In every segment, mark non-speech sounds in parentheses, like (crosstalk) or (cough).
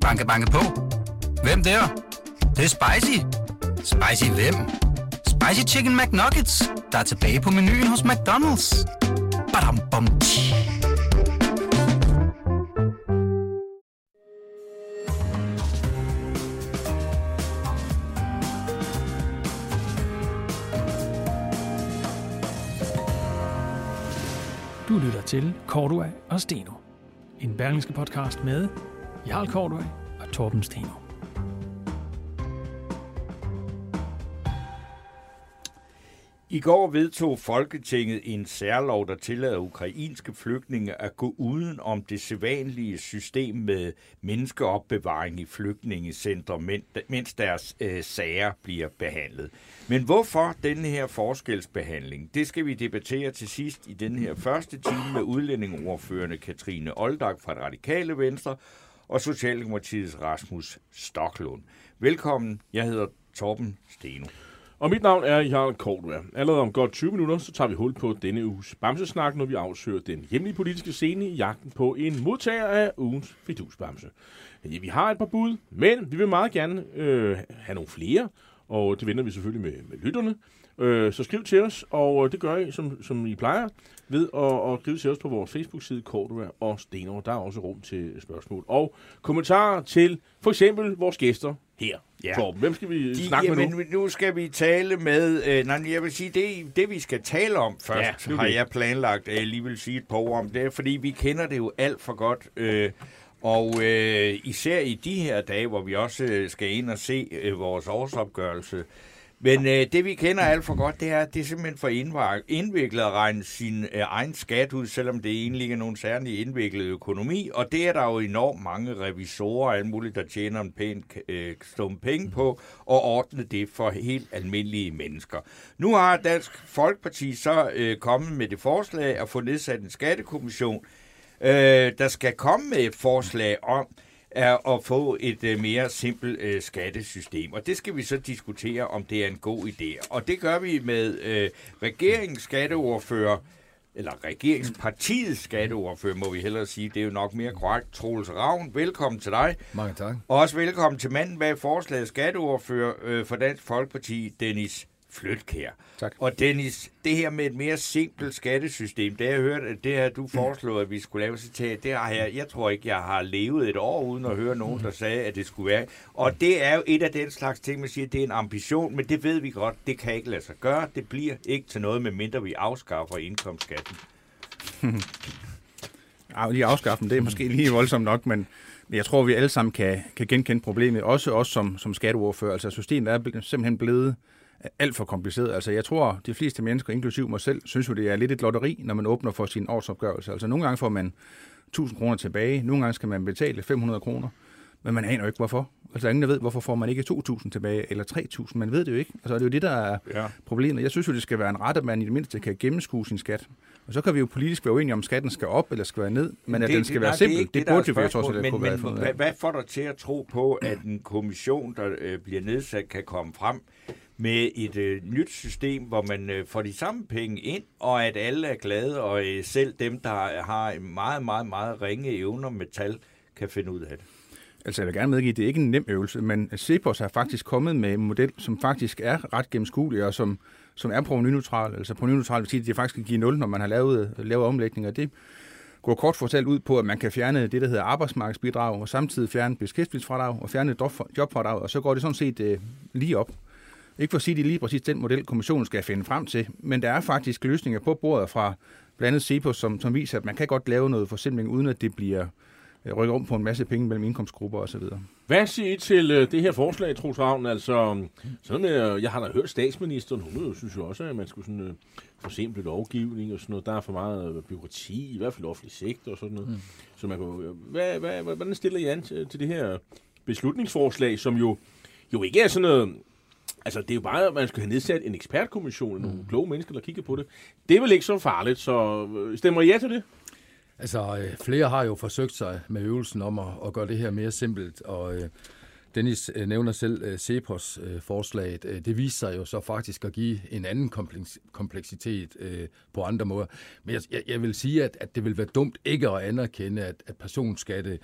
Banke, banke på. Hvem der? Det, det er spicy. Spicy hvem? Spicy Chicken McNuggets, der er tilbage på menuen hos McDonald's. Badum, bom, tji. Du lytter til Cordua og Steno. En berlingske podcast med Jarl Kortøj og Torben Steno. I går vedtog Folketinget en særlov, der tillader ukrainske flygtninge at gå uden om det sædvanlige system med menneskeopbevaring i flygtningecentre, mens deres øh, sager bliver behandlet. Men hvorfor denne her forskelsbehandling? Det skal vi debattere til sidst i den her første time med udlændingeordførende Katrine Oldak fra det Radikale Venstre og Socialdemokratiets Rasmus Stoklund. Velkommen, jeg hedder Torben Steno. Og mit navn er Jarl Kortua. Allerede om godt 20 minutter, så tager vi hul på denne uges Bamsesnak, når vi afsøger den hjemlige politiske scene i jagten på en modtager af ugens fidusbamse. Ja, vi har et par bud, men vi vil meget gerne øh, have nogle flere, og det vender vi selvfølgelig med, med lytterne. Øh, så skriv til os, og øh, det gør I, som, som I plejer, ved at, at skrive til os på vores Facebook-side, Cordova og Stenor. Der er også rum til spørgsmål og kommentarer til for eksempel vores gæster her. Ja. Torben, hvem skal vi De, snakke jamen, med nu? Nu skal vi tale med... Øh, nej, jeg vil sige, det, det vi skal tale om først, ja, har det. jeg planlagt, at jeg lige vil sige et par ord om det, fordi vi kender det jo alt for godt. Øh, og øh, især i de her dage, hvor vi også øh, skal ind og se øh, vores årsopgørelse, men øh, det vi kender alt for godt, det er, at det er simpelthen for indviklet at regne sin øh, egen skat ud, selvom det egentlig ikke er nogen særlig indviklet økonomi. Og det er der jo enormt mange revisorer og alt muligt, der tjener en pæn øh, stum penge på, og ordne det for helt almindelige mennesker. Nu har Dansk Folkeparti så øh, kommet med det forslag at få nedsat en skattekommission, øh, der skal komme med et forslag om, er at få et uh, mere simpelt uh, skattesystem. Og det skal vi så diskutere, om det er en god idé. Og det gør vi med uh, regeringens skatteordfører, eller regeringspartiets skatteordfører, må vi hellere sige. Det er jo nok mere korrekt. Troels Ravn, velkommen til dig. Mange tak. Og også velkommen til manden bag forslaget skatteordfører uh, for Dansk Folkeparti, Dennis Flytkær. Tak. Og Dennis, det her med et mere simpelt skattesystem, det har jeg hørt, at det her du foreslået, at vi skulle lave citat, det har jeg, jeg tror ikke, jeg har levet et år uden at høre nogen, der sagde, at det skulle være. Og det er jo et af den slags ting, man siger, det er en ambition, men det ved vi godt, det kan ikke lade sig gøre. Det bliver ikke til noget, med mindre vi afskaffer indkomstskatten. (laughs) Ja, lige afskaffe det er måske lige voldsomt nok, men jeg tror, vi alle sammen kan, kan genkende problemet, også os som, som skatteordfører. Altså systemet er simpelthen blevet alt for kompliceret. Altså, jeg tror, de fleste mennesker, inklusiv mig selv, synes jo, det er lidt et lotteri, når man åbner for sin årsopgørelse. Altså, nogle gange får man 1000 kroner tilbage, nogle gange skal man betale 500 kroner, men man aner jo ikke, hvorfor. Altså, ingen der ved, hvorfor får man ikke 2.000 tilbage, eller 3.000, man ved det jo ikke. Altså, det er jo det, der er ja. problemet. Jeg synes jo, det skal være en ret, at man i det mindste kan gennemskue sin skat. Og så kan vi jo politisk være uenige om, skatten skal op eller skal være ned, men det, at den skal det, være simpel, det, det, det burde jo være trods alt kunne være hvad, hvad får dig til at tro på, at en kommission, der øh, bliver nedsat, kan komme frem med et øh, nyt system, hvor man øh, får de samme penge ind, og at alle er glade, og øh, selv dem, der har meget, meget, meget ringe evner med tal, kan finde ud af det. Altså jeg vil gerne medgive, at det er ikke en nem øvelse, men øh, Cepos har faktisk kommet med en model, som faktisk er ret gennemskuelig, og som, som er provenyneutral. Altså provenyneutral vil sige, at det faktisk kan give 0, når man har lavet, lavet omlægninger. Det går kort fortalt ud på, at man kan fjerne det, der hedder arbejdsmarkedsbidrag, og samtidig fjerne beskæftigelsesfradrag og fjerne jobfradrag, og så går det sådan set øh, lige op. Ikke for at sige, at det er lige præcis den model, kommissionen skal finde frem til, men der er faktisk løsninger på bordet fra blandt andet CEPOS, som, som viser, at man kan godt lave noget forsimpling, uden at det bliver øh, rykket om på en masse penge mellem indkomstgrupper osv. Hvad siger I til uh, det her forslag, Troels Ravn? Altså, sådan med, jeg har da hørt statsministeren, hun synes jo også, at man skulle sådan, uh, forsimple lovgivning og sådan noget. Der er for meget uh, byråkrati, i hvert fald offentlig sektor og sådan noget. Mm. Så man kan, hvad, hvad, hvordan stiller I an til, til det her beslutningsforslag, som jo, jo ikke er sådan noget Altså, det er jo bare, at man skal have nedsat en ekspertkommission, mm. nogle kloge mennesker, der kigger på det. Det er vel ikke så farligt, så øh, stemmer I ja til det? Altså, øh, flere har jo forsøgt sig med øvelsen om at, at gøre det her mere simpelt, og øh, Dennis øh, nævner selv øh, Cepos forslaget. Det viser sig jo så faktisk at give en anden kompleksitet på andre måder. Men jeg, jeg vil sige, at, at det vil være dumt ikke at anerkende, at, at personskatte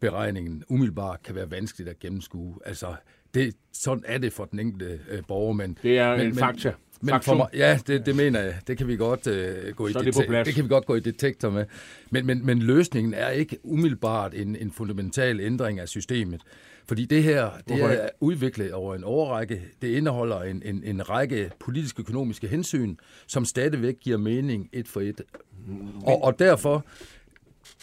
beregningen umiddelbart kan være vanskeligt at gennemskue. Altså, det, sådan er det for den enkelte øh, borger, men... Det er men, en fakta. Men for mig, ja, det, det mener jeg. Det kan vi godt øh, gå i det det kan vi godt gå i detektor med. Men, men, men løsningen er ikke umiddelbart en, en fundamental ændring af systemet. Fordi det her det Hvorfor er udviklet over en årrække. Det indeholder en, en, en række politisk-økonomiske hensyn, som stadigvæk giver mening et for et. Og, og derfor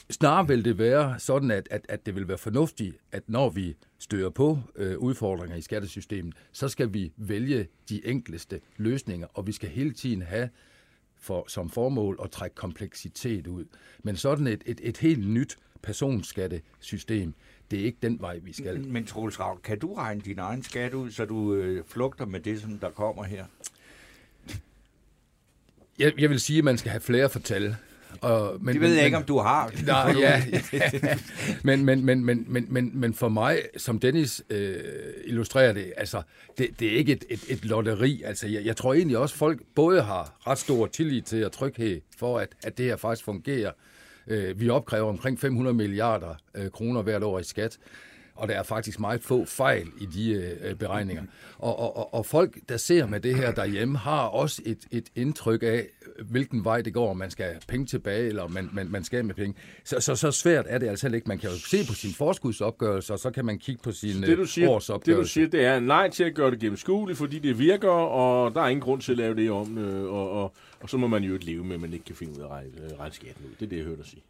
snarere vil det være sådan, at, at, at det vil være fornuftigt, at når vi støder på øh, udfordringer i skattesystemet, så skal vi vælge de enkleste løsninger, og vi skal hele tiden have for, som formål at trække kompleksitet ud. Men sådan et, et, et helt nyt personskattesystem, det er ikke den vej, vi skal. Men Troels Ravn, kan du regne din egen skat ud, så du øh, flugter med det, som der kommer her? Jeg, jeg vil sige, at man skal have flere for tal. Og, men, det ved men, jeg ikke, om du har. (laughs) Nej, ja. (laughs) men, men, men, men, men, men, men for mig, som Dennis øh, illustrerer det, altså, det, det er ikke et, et, et lotteri. Altså, jeg, jeg tror egentlig også, folk både har ret stor tillid til og tryghed for, at, at det her faktisk fungerer. Øh, vi opkræver omkring 500 milliarder øh, kroner hvert år i skat og der er faktisk meget få fejl i de øh, beregninger. Og, og, og folk, der ser med det her derhjemme, har også et, et indtryk af, hvilken vej det går, om man skal have penge tilbage, eller man, man, man skal med penge. Så, så, så svært er det altså ikke. Man kan jo se på sin forskudsopgørelse, og så kan man kigge på sin det, du siger, årsopgørelse. Det du siger, det er nej til at gøre det gennemskueligt, fordi det virker, og der er ingen grund til at lave det om, øh, og, og, og så må man jo ikke leve med, at man ikke kan finde ud af at regne skatten ud. Det er det, jeg hørte dig sige.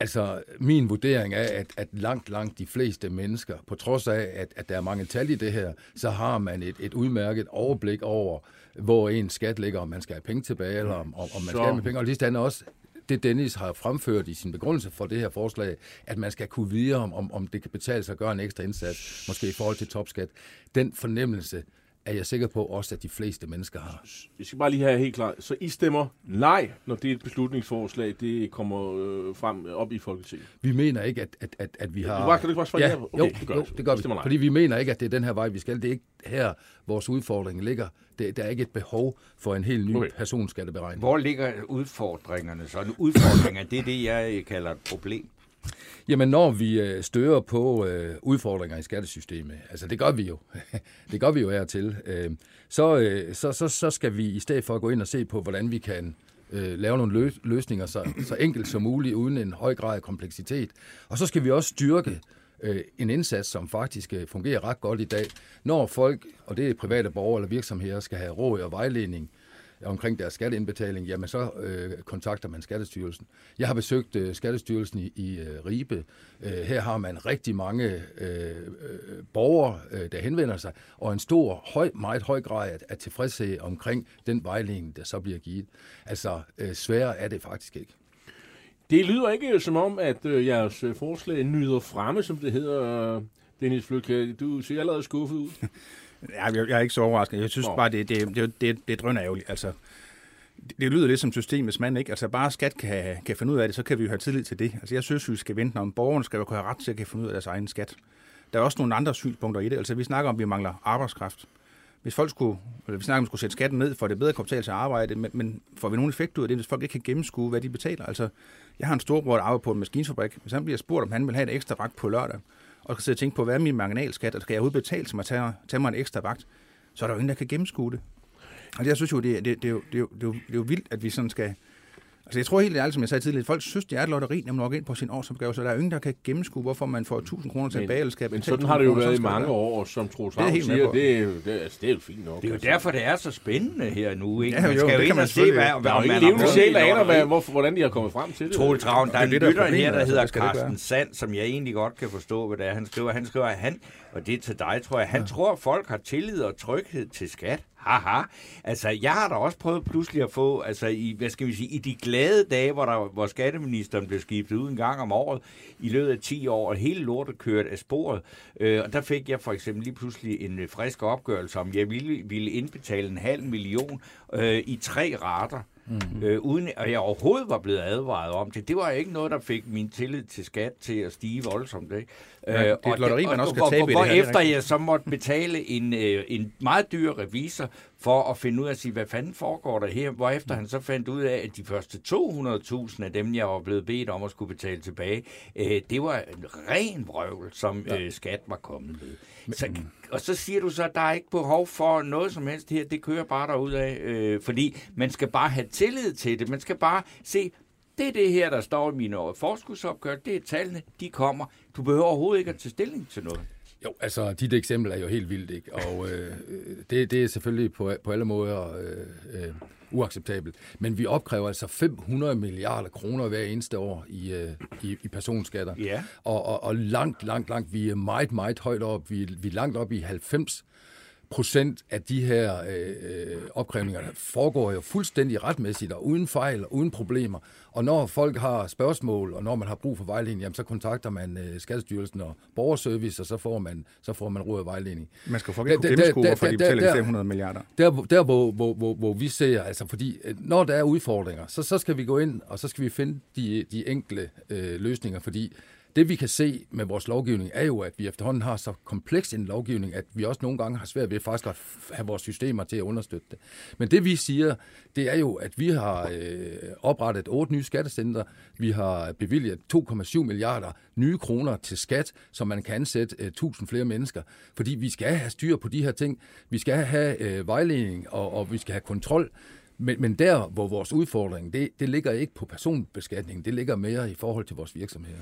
Altså, min vurdering er, at, at langt, langt de fleste mennesker, på trods af, at, at der er mange tal i det her, så har man et, et udmærket overblik over, hvor en skat ligger, om man skal have penge tilbage, eller om, om man så... skal have med penge. Og lige stand også det Dennis har fremført i sin begrundelse for det her forslag, at man skal kunne vide, om, om, om det kan betale sig at gøre en ekstra indsats, måske i forhold til topskat. Den fornemmelse er jeg sikker på også, at de fleste mennesker har. Vi skal bare lige have helt klart. Så I stemmer nej, når det er et beslutningsforslag, det kommer øh, frem op i Folketinget? Vi mener ikke, at, at, at, at vi har... Du bare, kan du bare svare ja, okay, jo, det gør, jo, det gør vi. Fordi vi mener ikke, at det er den her vej, vi skal. Det er ikke her, vores udfordring ligger. Det, der er ikke et behov for en helt ny okay. personskatteberegning. Hvor ligger udfordringerne så? Udfordringer, det er det, jeg kalder et problem. Jamen, når vi øh, støder på øh, udfordringer i skattesystemet, altså det gør vi jo, (laughs) det gør vi jo her til, øh, så, øh, så, så, så skal vi i stedet for at gå ind og se på, hvordan vi kan øh, lave nogle løs- løsninger så, så enkelt som muligt, uden en høj grad af kompleksitet. Og så skal vi også styrke øh, en indsats, som faktisk øh, fungerer ret godt i dag, når folk, og det er private borgere eller virksomheder, skal have råd og vejledning omkring deres skatteindbetaling, jamen så øh, kontakter man Skattestyrelsen. Jeg har besøgt øh, Skattestyrelsen i, i øh, Ribe. Øh, her har man rigtig mange øh, øh, borgere, øh, der henvender sig, og en stor, høj, meget høj grad af, af tilfredshed omkring den vejledning, der så bliver givet. Altså, øh, sværere er det faktisk ikke. Det lyder ikke som om, at øh, jeres øh, forslag nyder fremme, som det hedder, Dennis Flyk. Du ser allerede skuffet ud. (laughs) Ja, jeg, jeg er ikke så overrasket. Jeg synes Nå. bare, det, det, det, det, det er drønner ærgerligt. Altså, det, det lyder lidt som system, hvis man ikke... Altså, bare skat kan, kan finde ud af det, så kan vi jo have tillid til det. Altså, jeg synes, vi skal vente, om borgerne skal jo have ret til at kan finde ud af deres egen skat. Der er også nogle andre synspunkter i det. Altså, vi snakker om, at vi mangler arbejdskraft. Hvis folk skulle, eller vi snakker om, at skulle sætte skatten ned, for det bedre komme til at arbejde, men, men får vi nogen effekt ud af det, hvis folk ikke kan gennemskue, hvad de betaler? Altså, jeg har en storbror, der arbejder på en maskinfabrik. Hvis han bliver spurgt, om han vil have et ekstra vagt på lørdag, og kan sidde og tænke på, hvad er min marginalskat, og skal jeg overhovedet betale som at tage, tage mig en ekstra vagt, så er der jo ingen, der kan gennemskue det. Og jeg synes jo, det, det, det, det, det, det, det, det er jo vildt, at vi sådan skal... Altså jeg tror helt ærligt, som jeg sagde tidligere, at folk synes, det er et lotteri, når man logger ind på sin årsopgave, så der er jo ingen, der kan gennemskue, hvorfor man får 1000 kroner tilbage, eller skal Men sådan har det jo været i mange år, som Troels det siger, det, er, det, er, altså, det er jo fint nok. Det er jo altså. derfor, det er så spændende her nu, ikke? Ja, man skal jo, jo ind og se, hvad, hvad man har levende sjæl, der aner, hvor, hvordan de har kommet frem til det. Troels Ravn, der er en lytter her, der hedder Carsten Sand, som jeg egentlig godt kan forstå, hvad det er. Han skriver, han skriver, at han, og det er til dig, tror jeg, han tror, folk har tillid og tryghed til skat. Haha. Altså, jeg har da også prøvet pludselig at få, altså i, hvad skal vi sige, i de glade dage, hvor, der, hvor skatteministeren blev skiftet ud en gang om året, i løbet af 10 år, og hele lortet kørt af sporet. Øh, og der fik jeg for eksempel lige pludselig en øh, frisk opgørelse om, jeg ville, ville indbetale en halv million øh, i tre rater. Mm-hmm. Øh, uden at jeg overhovedet var blevet advaret om det. Det var ikke noget, der fik min tillid til skat til at stige voldsomt. Ikke? Ja, det er et og lotteri, man også skal hvor, tabe i hvor, det her, det er efter jeg så måtte betale en, øh, en meget dyr revisor for at finde ud af at sige, hvad fanden foregår der her? Hvorefter han så fandt ud af, at de første 200.000 af dem, jeg var blevet bedt om at skulle betale tilbage, øh, det var en ren vrøvl, som ja. øh, skat var kommet med. Så, og så siger du så, at der er ikke behov for noget som helst her. Det kører bare derud af, øh, fordi man skal bare have tillid til det. Man skal bare se, det er det her, der står i mine forskudsopgør. Det er tallene, de kommer. Du behøver overhovedet ikke at tage stilling til noget. Jo, altså dit eksempel er jo helt vildt, ikke? Og øh, det, det er selvfølgelig på, på alle måder øh, øh, uacceptabelt. Men vi opkræver altså 500 milliarder kroner hver eneste år i, øh, i, i personskatter. Ja. Og, og, og langt, langt, langt, vi er meget, meget højt op. Vi, vi er langt op i 90 procent af de her øh, opkrævninger der foregår jo fuldstændig retmæssigt og uden fejl og uden problemer. Og når folk har spørgsmål, og når man har brug for vejledning, jamen, så kontakter man øh, Skattestyrelsen og Borgerservice, og så får man, så får man råd og vejledning. Man skal få ikke kunne Der- der- gennemskue, der- hvorfor de der- betaler de der- 500 milliarder. Der, hvor- der hvor, hvor, hvor, hvor vi ser, altså fordi øh, når der er udfordringer, så, så skal vi gå ind, og så skal vi finde de, de enkle øh, løsninger, fordi det vi kan se med vores lovgivning er jo, at vi efterhånden har så kompleks en lovgivning, at vi også nogle gange har svært ved faktisk at have vores systemer til at understøtte det. Men det vi siger, det er jo, at vi har øh, oprettet otte nye skattecenter, vi har bevilget 2,7 milliarder nye kroner til skat, så man kan ansætte øh, 1000 flere mennesker, fordi vi skal have styr på de her ting, vi skal have øh, vejledning, og, og vi skal have kontrol, men, men der, hvor vores udfordring, det, det ligger ikke på personbeskatning, det ligger mere i forhold til vores virksomheder.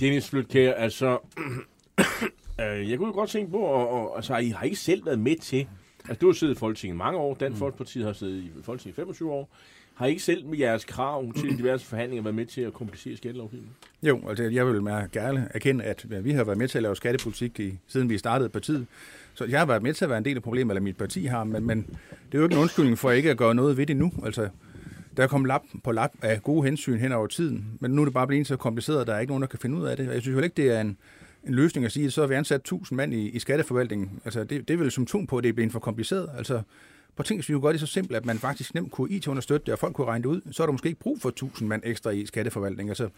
Dennis Flytkær, altså... (clears throat) øh, jeg kunne jo godt tænke på, og, og, altså, I har ikke selv været med til... Altså, du har siddet i Folketinget mange år, Dansk Folkeparti har siddet i Folketinget i 25 år. Har I ikke selv med jeres krav til (clears throat) diverse forhandlinger været med til at komplicere skattelovgivningen? Jo, altså jeg vil gerne erkende, at vi har været med til at lave skattepolitik, i, siden vi startede partiet. Så jeg har været med til at være en del af problemet, eller mit parti har, men, men det er jo ikke en undskyldning for ikke at gøre noget ved det nu. Altså, der er kommet lap på lap af gode hensyn hen over tiden, men nu er det bare blevet så kompliceret, at der er ikke nogen, der kan finde ud af det. Og jeg synes jo ikke, det er en, en løsning at sige, at så har vi ansat 1000 mand i, i skatteforvaltningen. Altså, det, det er vel symptom på, at det er blevet for kompliceret. Altså, på ting, vi jo gøre det så simpelt, at man faktisk nemt kunne IT-understøtte det, og folk kunne regne det ud, så er der måske ikke brug for 1000 mand ekstra i skatteforvaltningen. Altså,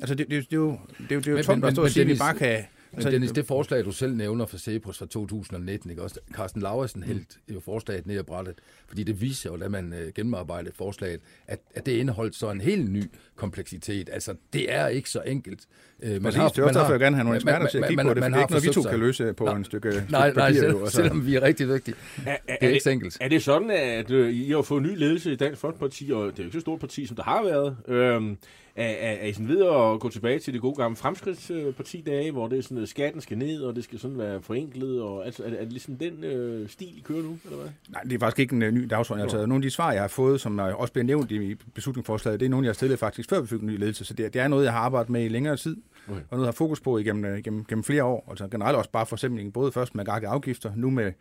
altså det, det, det, er jo, det, jo- det er jo Men- tomt men- at stå men og sige, at vi bare kan... Altså, Dennis, det forslag, du selv nævner for Cepos fra 2019, ikke også? Carsten Lauritsen Mm. hældt jo forslaget ned ad brættet, fordi det viser jo, da man øh, gennemarbejdede forslaget, at, at det indeholdt så en helt ny kompleksitet. Altså, det er ikke så enkelt. Øh, man Præcis, det er også derfor, jeg gerne have nogle eksperter til at kigge på det, for det er ikke noget, vi to kan løse på en stykke, (laughs) Nej, nej, papir. selv, jo, altså. selvom vi er rigtig dygtige. Er, er, Det er ikke så enkelt. Er det sådan, at øh, I har fået ny ledelse i Dansk Folkeparti, og det er jo ikke så stort parti, som der har været, øhm, er, er, er I sådan ved at gå tilbage til det gode gamle fremskridtspartidage, hvor det er sådan, at skatten skal ned, og det skal sådan være forenklet, og altså, er, er det ligesom den øh, stil, I kører nu, eller hvad? Nej, det er faktisk ikke en uh, ny dagsorden. Altså, nogle af de svar, jeg har fået, som er også bliver nævnt i beslutningsforslaget, det er nogle, jeg har stillet faktisk, før vi fik en ny ledelse. Så det, er- det er noget, jeg har arbejdet med i længere tid, Okay. og noget, jeg har fokus på igennem, øh, gennem, gennem flere år. Altså generelt også bare for eksempel, både først med gakke afgifter, nu med,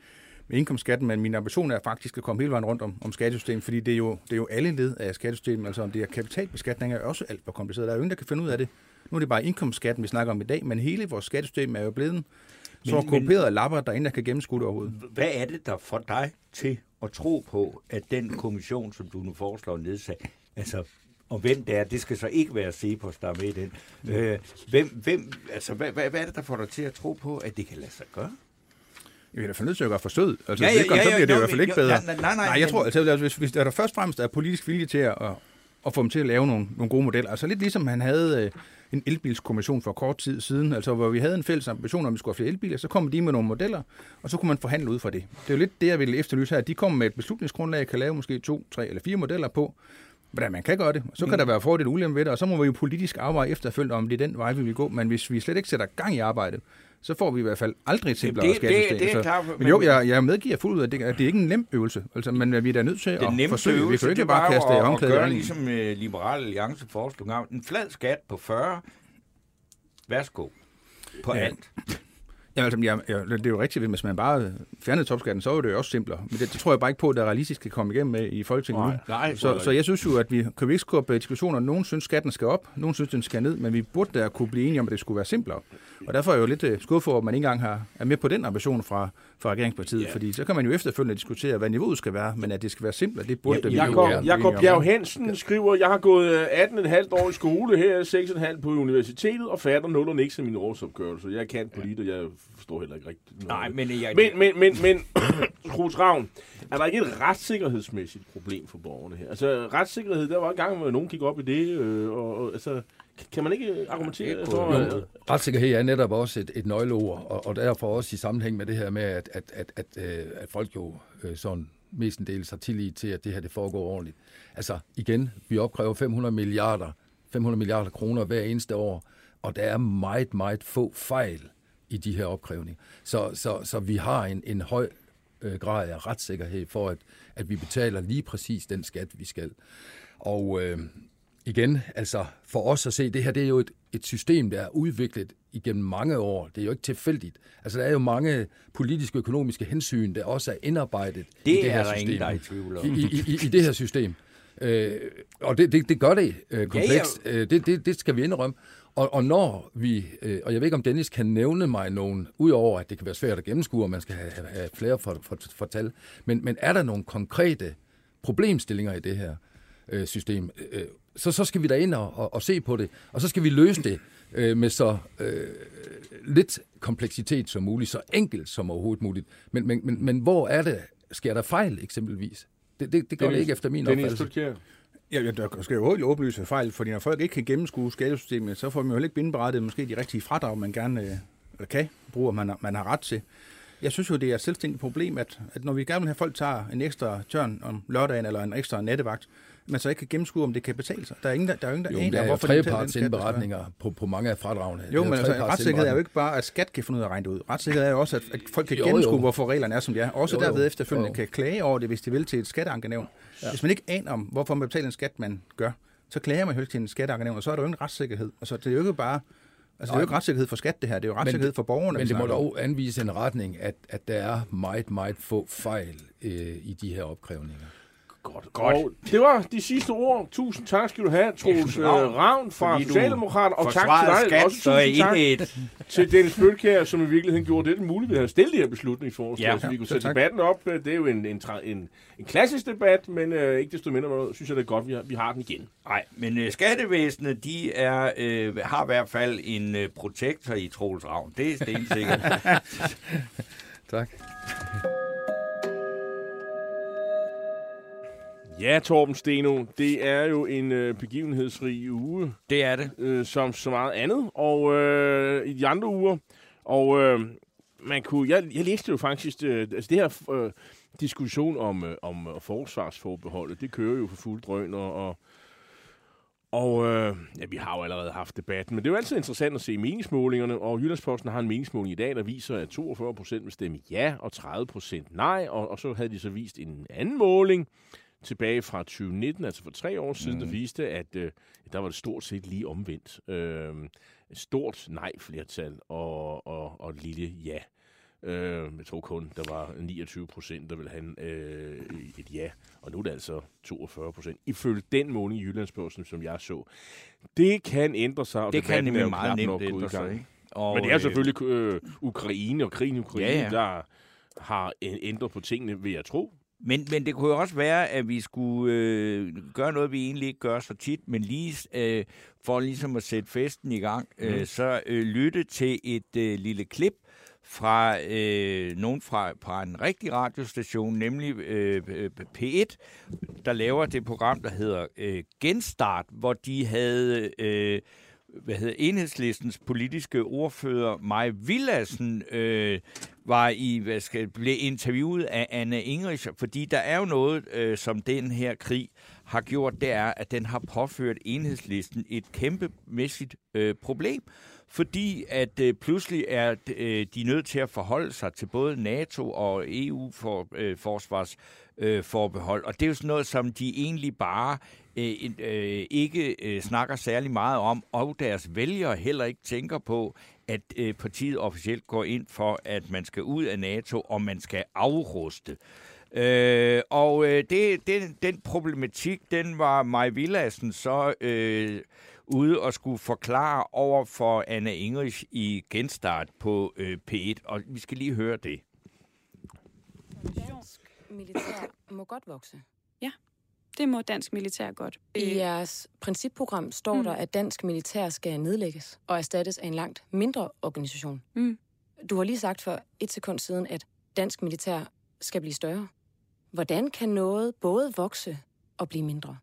med indkomstskatten, men min ambition er faktisk at komme hele vejen rundt om, om skattesystemet, fordi det er, jo, det er jo alle led af skattesystemet. Altså om det er kapitalbeskatning, er også alt for kompliceret. Der er jo ingen, der kan finde ud af det. Nu er det bare indkomstskatten, vi snakker om i dag, men hele vores skattesystem er jo blevet så korrumperet lapper, der er ingen, der kan gennemskue det overhovedet. Hvad er det, der får dig til at tro på, at den kommission, som du nu foreslår nedsat, altså og hvem det er, det skal så ikke være Cepos, der er med i den. Øh, hvem, hvem, altså, hvad, hvad, hvad er det, der får dig til at tro på, at det kan lade sig gøre? Jeg vil da få nødt til at gøre forsøget. Altså, Ja, ja, ja, ja, ja, ja, så ja, bliver det jo, i hvert fald ikke jo, bedre. ja, nej, nej, nej, jeg men- tror, altså, hvis, hvis der, først og fremmest er politisk vilje til at, at få dem til at lave nogle, nogle gode modeller, altså lidt ligesom han havde øh, en elbilskommission for kort tid siden, altså hvor vi havde en fælles ambition om, at vi skulle have flere elbiler, så kom de med nogle modeller, og så kunne man forhandle ud fra det. Det er jo lidt det, jeg ville efterlyse her. De kommer med et beslutningsgrundlag, kan lave måske to, tre eller fire modeller på, hvordan man kan gøre det. Så kan der være fordel og ulempe ved det, og så må vi jo politisk arbejde efterfølgende, om det er den vej, vi vil gå. Men hvis vi slet ikke sætter gang i arbejdet, så får vi i hvert fald aldrig et simplere det- det- det er klart, men men- jo, jeg, jeg medgiver fuldt ud, at det, at det er ikke en nem øvelse. Altså, men vi er da nødt til at forsøge. Vi øvelse, kan jo ikke det bare kaste håndklædet i gøre ligesom uh, Liberal Alliance foreslog en flad skat på 40. Værsgo. På Ja. alt. Ja, altså, ja, ja, det er jo rigtigt, hvis man bare fjernede topskatten, så var det jo også simplere. Men det, det tror jeg bare ikke på, at det er realistisk kan komme igennem med i Folketinget nej, nu. Nej, så, så jeg synes jo, at vi kan vi ikke skubbe diskussioner. Nogen synes, skatten skal op, nogen synes, den skal ned, men vi burde da kunne blive enige om, at det skulle være simplere. Og derfor er jeg jo lidt øh, skuffet over, at man ikke engang har, er med på den ambition fra, fra regeringspartiet, ja. fordi så kan man jo efterfølgende diskutere, hvad niveauet skal være, men at det skal være simplere, det burde ja, vi Jacob, jo Jacob Bjerg Hansen skriver, jeg har gået 18,5 år i skole her, 6,5 på universitetet, og fatter 0 og niks af min årsopgørelse. Jeg kan på lidt, og jeg forstår heller ikke rigtigt Nej, men jeg... Men, men, men, men (coughs) Troels Ravn, er der ikke et retssikkerhedsmæssigt problem for borgerne her? Altså, retssikkerhed, der var en gang, hvor nogen gik op i det, øh, og, og altså, kan man ikke argumentere ja, for... Jo, retssikkerhed er netop også et, et nøgleord, og, og derfor også i sammenhæng med det her med, at, at, at, at, øh, at folk jo øh, sådan mestendels har tillid til, at det her det foregår ordentligt. Altså igen, vi opkræver 500 milliarder, 500 milliarder kroner hver eneste år, og der er meget, meget få fejl i de her opkrævninger. Så, så, så vi har en, en høj øh, grad af retssikkerhed for, at, at vi betaler lige præcis den skat, vi skal. Og øh, igen, altså for os at se, det her det er jo et, et system, der er udviklet igennem mange år. Det er jo ikke tilfældigt. Altså der er jo mange politiske og økonomiske hensyn, der også er indarbejdet det i det her system. Det er ingen, der I, i, i, I det her system. Øh, og det, det, det gør det øh, komplekst. Ja, ja. Øh, det, det, det skal vi indrømme. Og, og når vi, øh, og jeg ved ikke om Dennis kan nævne mig nogen, udover at det kan være svært at gennemskue, og man skal have, have flere for, for, for tal, men, men er der nogle konkrete problemstillinger i det her øh, system, øh, så, så skal vi da ind og, og, og se på det, og så skal vi løse det øh, med så øh, lidt kompleksitet som muligt, så enkelt som overhovedet muligt. Men, men, men, men hvor er det, sker der fejl eksempelvis? Det, det, det gør det ikke efter min opfattelse. Ja, der skal jo hurtigt oplyse fejl, fordi når folk ikke kan gennemskue skattesystemet, så får man jo ikke bindberettet måske de rigtige fradrag, man gerne øh, kan bruge, man, man har ret til. Jeg synes jo, det er et selvstændigt problem, at, at når vi gerne vil have, at folk tager en ekstra tørn om lørdagen eller en ekstra nattevagt, men så ikke kan gennemskue, om det kan betale sig. Der er ingen, der, der er ingen, der jo, aner, hvorfor det er indberetninger på, på mange af fradragene. Jo, men altså, retssikkerhed er jo ikke bare, at skat kan finde ud af at regne det ud. Retssikkerhed er jo også, at, at folk kan jo, gennemskue, jo. hvorfor reglerne er, som de er. Også jo. derved efterfølgende jo. kan klage over det, hvis de vil til et skatteankenævn. Ja. Hvis man ikke aner om, hvorfor man betaler en skat, man gør, så klager man jo ikke til en skatteankenævn, og så er der jo ingen retssikkerhed. Altså, det er jo ikke bare Altså, det er jo ikke retssikkerhed for skat, det her. Det er jo retssikkerhed men, for borgerne. Men det må dog anvise en retning, at, at der er meget, meget få fejl øh, i de her opkrævninger. Godt, godt. Og det var de sidste ord. Tusind tak skal du have, Troels ja, Ravn fra Socialdemokrater. Og tak til dig. Skat, også tusind tak et. til Dennis Bølkær, som i virkeligheden gjorde det muligt at stille de her beslutningsforslag, ja, så vi kunne sætte tak. debatten op. Det er jo en, en, en, en klassisk debat, men øh, ikke desto mindre synes jeg, det er godt, vi har, vi har den igen. Nej, men øh, skattevæsenet, de er, øh, har i hvert fald en øh, protektor i Troels Ravn. Det er stensikkert. (laughs) tak. Ja, Torben Steno, det er jo en øh, begivenhedsrig uge. Det er det. Øh, som så meget andet. Og øh, i de andre uger. Og øh, man kunne, jeg, jeg læste jo faktisk, øh, altså det her øh, diskussion om, øh, om øh, forsvarsforbeholdet, det kører jo for fuld drøn, og, og og øh, ja, vi har jo allerede haft debatten, men det er jo altid interessant at se meningsmålingerne, og Jyllandsposten har en meningsmåling i dag, der viser, at 42 procent vil stemme ja, og 30 procent nej, og, og så havde de så vist en anden måling, tilbage fra 2019, altså for tre år siden, mm. der viste, at øh, der var det stort set lige omvendt. Øh, stort nej-flertal og, og, og lille ja. Øh, jeg tror kun, der var 29 procent, der ville have øh, et ja, og nu er det altså 42 procent. Ifølge den måling i Jyllandsposten, som jeg så. Det kan ændre sig, og det kan nemlig meget nemt ændre sig. Ikke? Og, Men det er øh, selvfølgelig øh, Ukraine og krigen i Ukraine, ja, ja. der har ændret på tingene, vil jeg tro. Men, men det kunne jo også være, at vi skulle øh, gøre noget, vi egentlig ikke gør så tit, men lige øh, for ligesom at sætte festen i gang, øh, mm. så øh, lytte til et øh, lille klip fra øh, nogen fra, fra en rigtig radiostation, nemlig øh, P1, der laver det program, der hedder øh, Genstart, hvor de havde... Øh, hvad hedder enhedslistens politiske ordfører Maj Villassen øh, var i, hvad skal, blev interviewet af Anne Ingrich, fordi der er jo noget, øh, som den her krig har gjort, det er, at den har påført enhedslisten et kæmpemæssigt øh, problem, fordi at øh, pludselig er øh, de nødt til at forholde sig til både NATO og EU for øh, forsvars øh, forbehold. Og det er jo sådan noget, som de egentlig bare øh, øh, ikke øh, snakker særlig meget om, og deres vælgere heller ikke tænker på, at øh, partiet officielt går ind for, at man skal ud af NATO, og man skal afruste. Øh, og øh, det, det, den problematik, den var Maj Villassen så øh, ude og skulle forklare over for Anna Ingrich i Genstart på øh, P1, og vi skal lige høre det. Dansk militær må godt vokse. Det må dansk militær godt. I jeres principprogram står mm. der, at dansk militær skal nedlægges og erstattes af en langt mindre organisation. Mm. Du har lige sagt for et sekund siden, at dansk militær skal blive større. Hvordan kan noget både vokse og blive mindre?